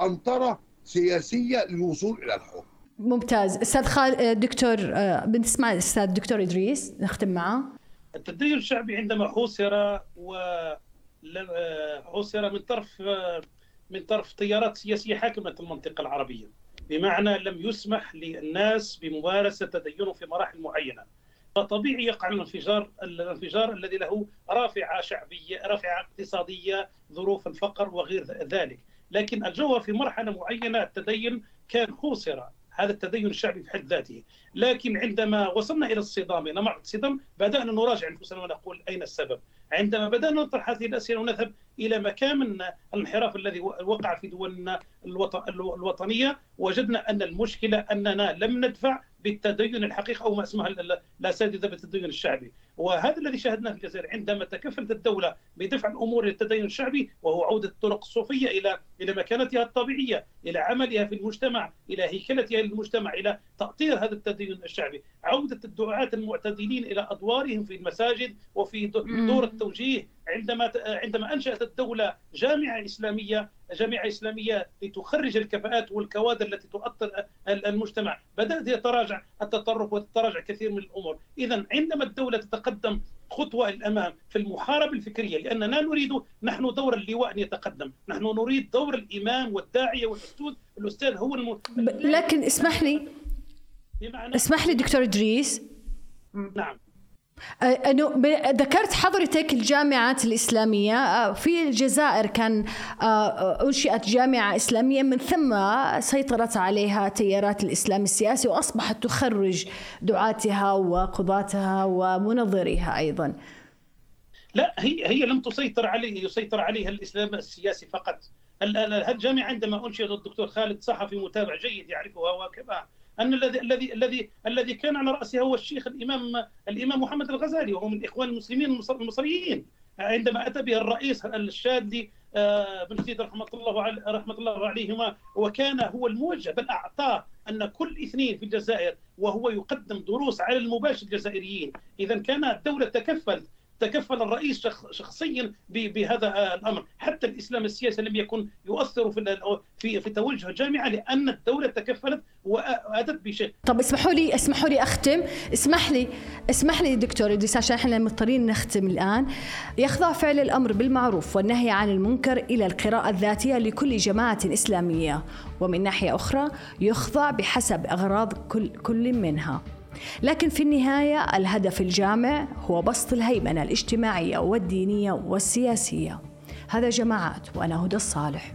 أنطرة سياسية للوصول إلى الحكم. ممتاز. أستاذ خال دكتور بنسمع الاستاذ دكتور إدريس نختم معه. التدين الشعبي عندما حوصر و حوصر من طرف من طرف تيارات سياسية حاكمة المنطقة العربية بمعنى لم يسمح للناس بممارسة تدينه في مراحل معينة. فطبيعي يقع الانفجار الانفجار الذي له رافعة شعبية رافعة اقتصادية ظروف الفقر وغير ذلك. لكن الجوهر في مرحلة معينة التدين كان حوصر هذا التدين الشعبي في حد ذاته. لكن عندما وصلنا إلى الصدام إلى معرض الصدام بدأنا نراجع أنفسنا ونقول أين السبب. عندما بدأنا نطرح هذه الأسئلة ونذهب إلى مكامن الانحراف الذي وقع في دولنا الوطنية وجدنا أن المشكلة أننا لم ندفع بالتدين الحقيقي أو ما أسمها الاساتذه بالتدين الشعبي. وهذا الذي شاهدناه في الجزائر عندما تكفلت الدولة بدفع الأمور للتدين الشعبي وهو عودة الطرق الصوفيه إلى إلى مكانتها الطبيعية إلى عملها في المجتمع إلى هيكلتها للمجتمع إلى تاطير هذا التدين الشعبي. عودة الدعاة المعتدلين إلى أدوارهم في المساجد وفي دور التوجيه عندما عندما أنشأت الدولة جامعة إسلامية جامعة إسلامية لتخرج الكفاءات والكوادر التي تؤطر المجتمع بدأت يتراجع التطرف وتتراجع كثير من الأمور. اذا عندما الدولة تتقدم خطوة الامام في المحاربة الفكرية لاننا نريد نحن دور اللواء أن يتقدم. نحن نريد دور الإمام والداعية والأستاذ الأستاذ هو الم... لكن اسمح لي اسمح لي دكتور إدريس. نعم. أنه ذكرت حضرتك الجامعات الإسلامية. في الجزائر كان أنشئت جامعة إسلامية من ثم سيطرت عليها تيارات الإسلام السياسي وأصبحت تخرج دعاتها وقضاتها ومنظريها أيضا. لا هي هي لم تسيطر عليه يسيطر عليها الإسلام السياسي فقط. الجامعة عندما أنشئت الدكتور خالد صحفي متابع جيد يعرفها وكما أن الذي الذي الذي الذي كان على راسها هو الشيخ الامام الإمام محمد الغزالي وهو من إخوان المسلمين المصريين. عندما أتى به الرئيس الشاذلي بن سيد رحمة الله رحمة الله عليهما وكان هو الموجه بل أعطاه أن كل اثنين في الجزائر وهو يقدم دروس على المباشر الجزائريين. اذا كان الدولة تكفلت تكفل الرئيس شخصيا بهذا الأمر، حتى الإسلام السياسي لم يكن يؤثر في في في توجه الجامعة لأن الدولة تكفلت واتت بشيء. طب اسمحوا لي اسمحوا لي أختم، اسمح لي اسمح لي دكتور إدريس عشان إحنا مضطرين نختم الآن. يخضع فعل الأمر بالمعروف والنهي عن المنكر إلى القراءة الذاتية لكل جماعة إسلامية، ومن ناحية أخرى يخضع بحسب أغراض كل كل منها. لكن في النهاية الهدف الجامع هو بسط الهيمنة الاجتماعية والدينية والسياسية. هذا جماعات وأنا هدى الصالح.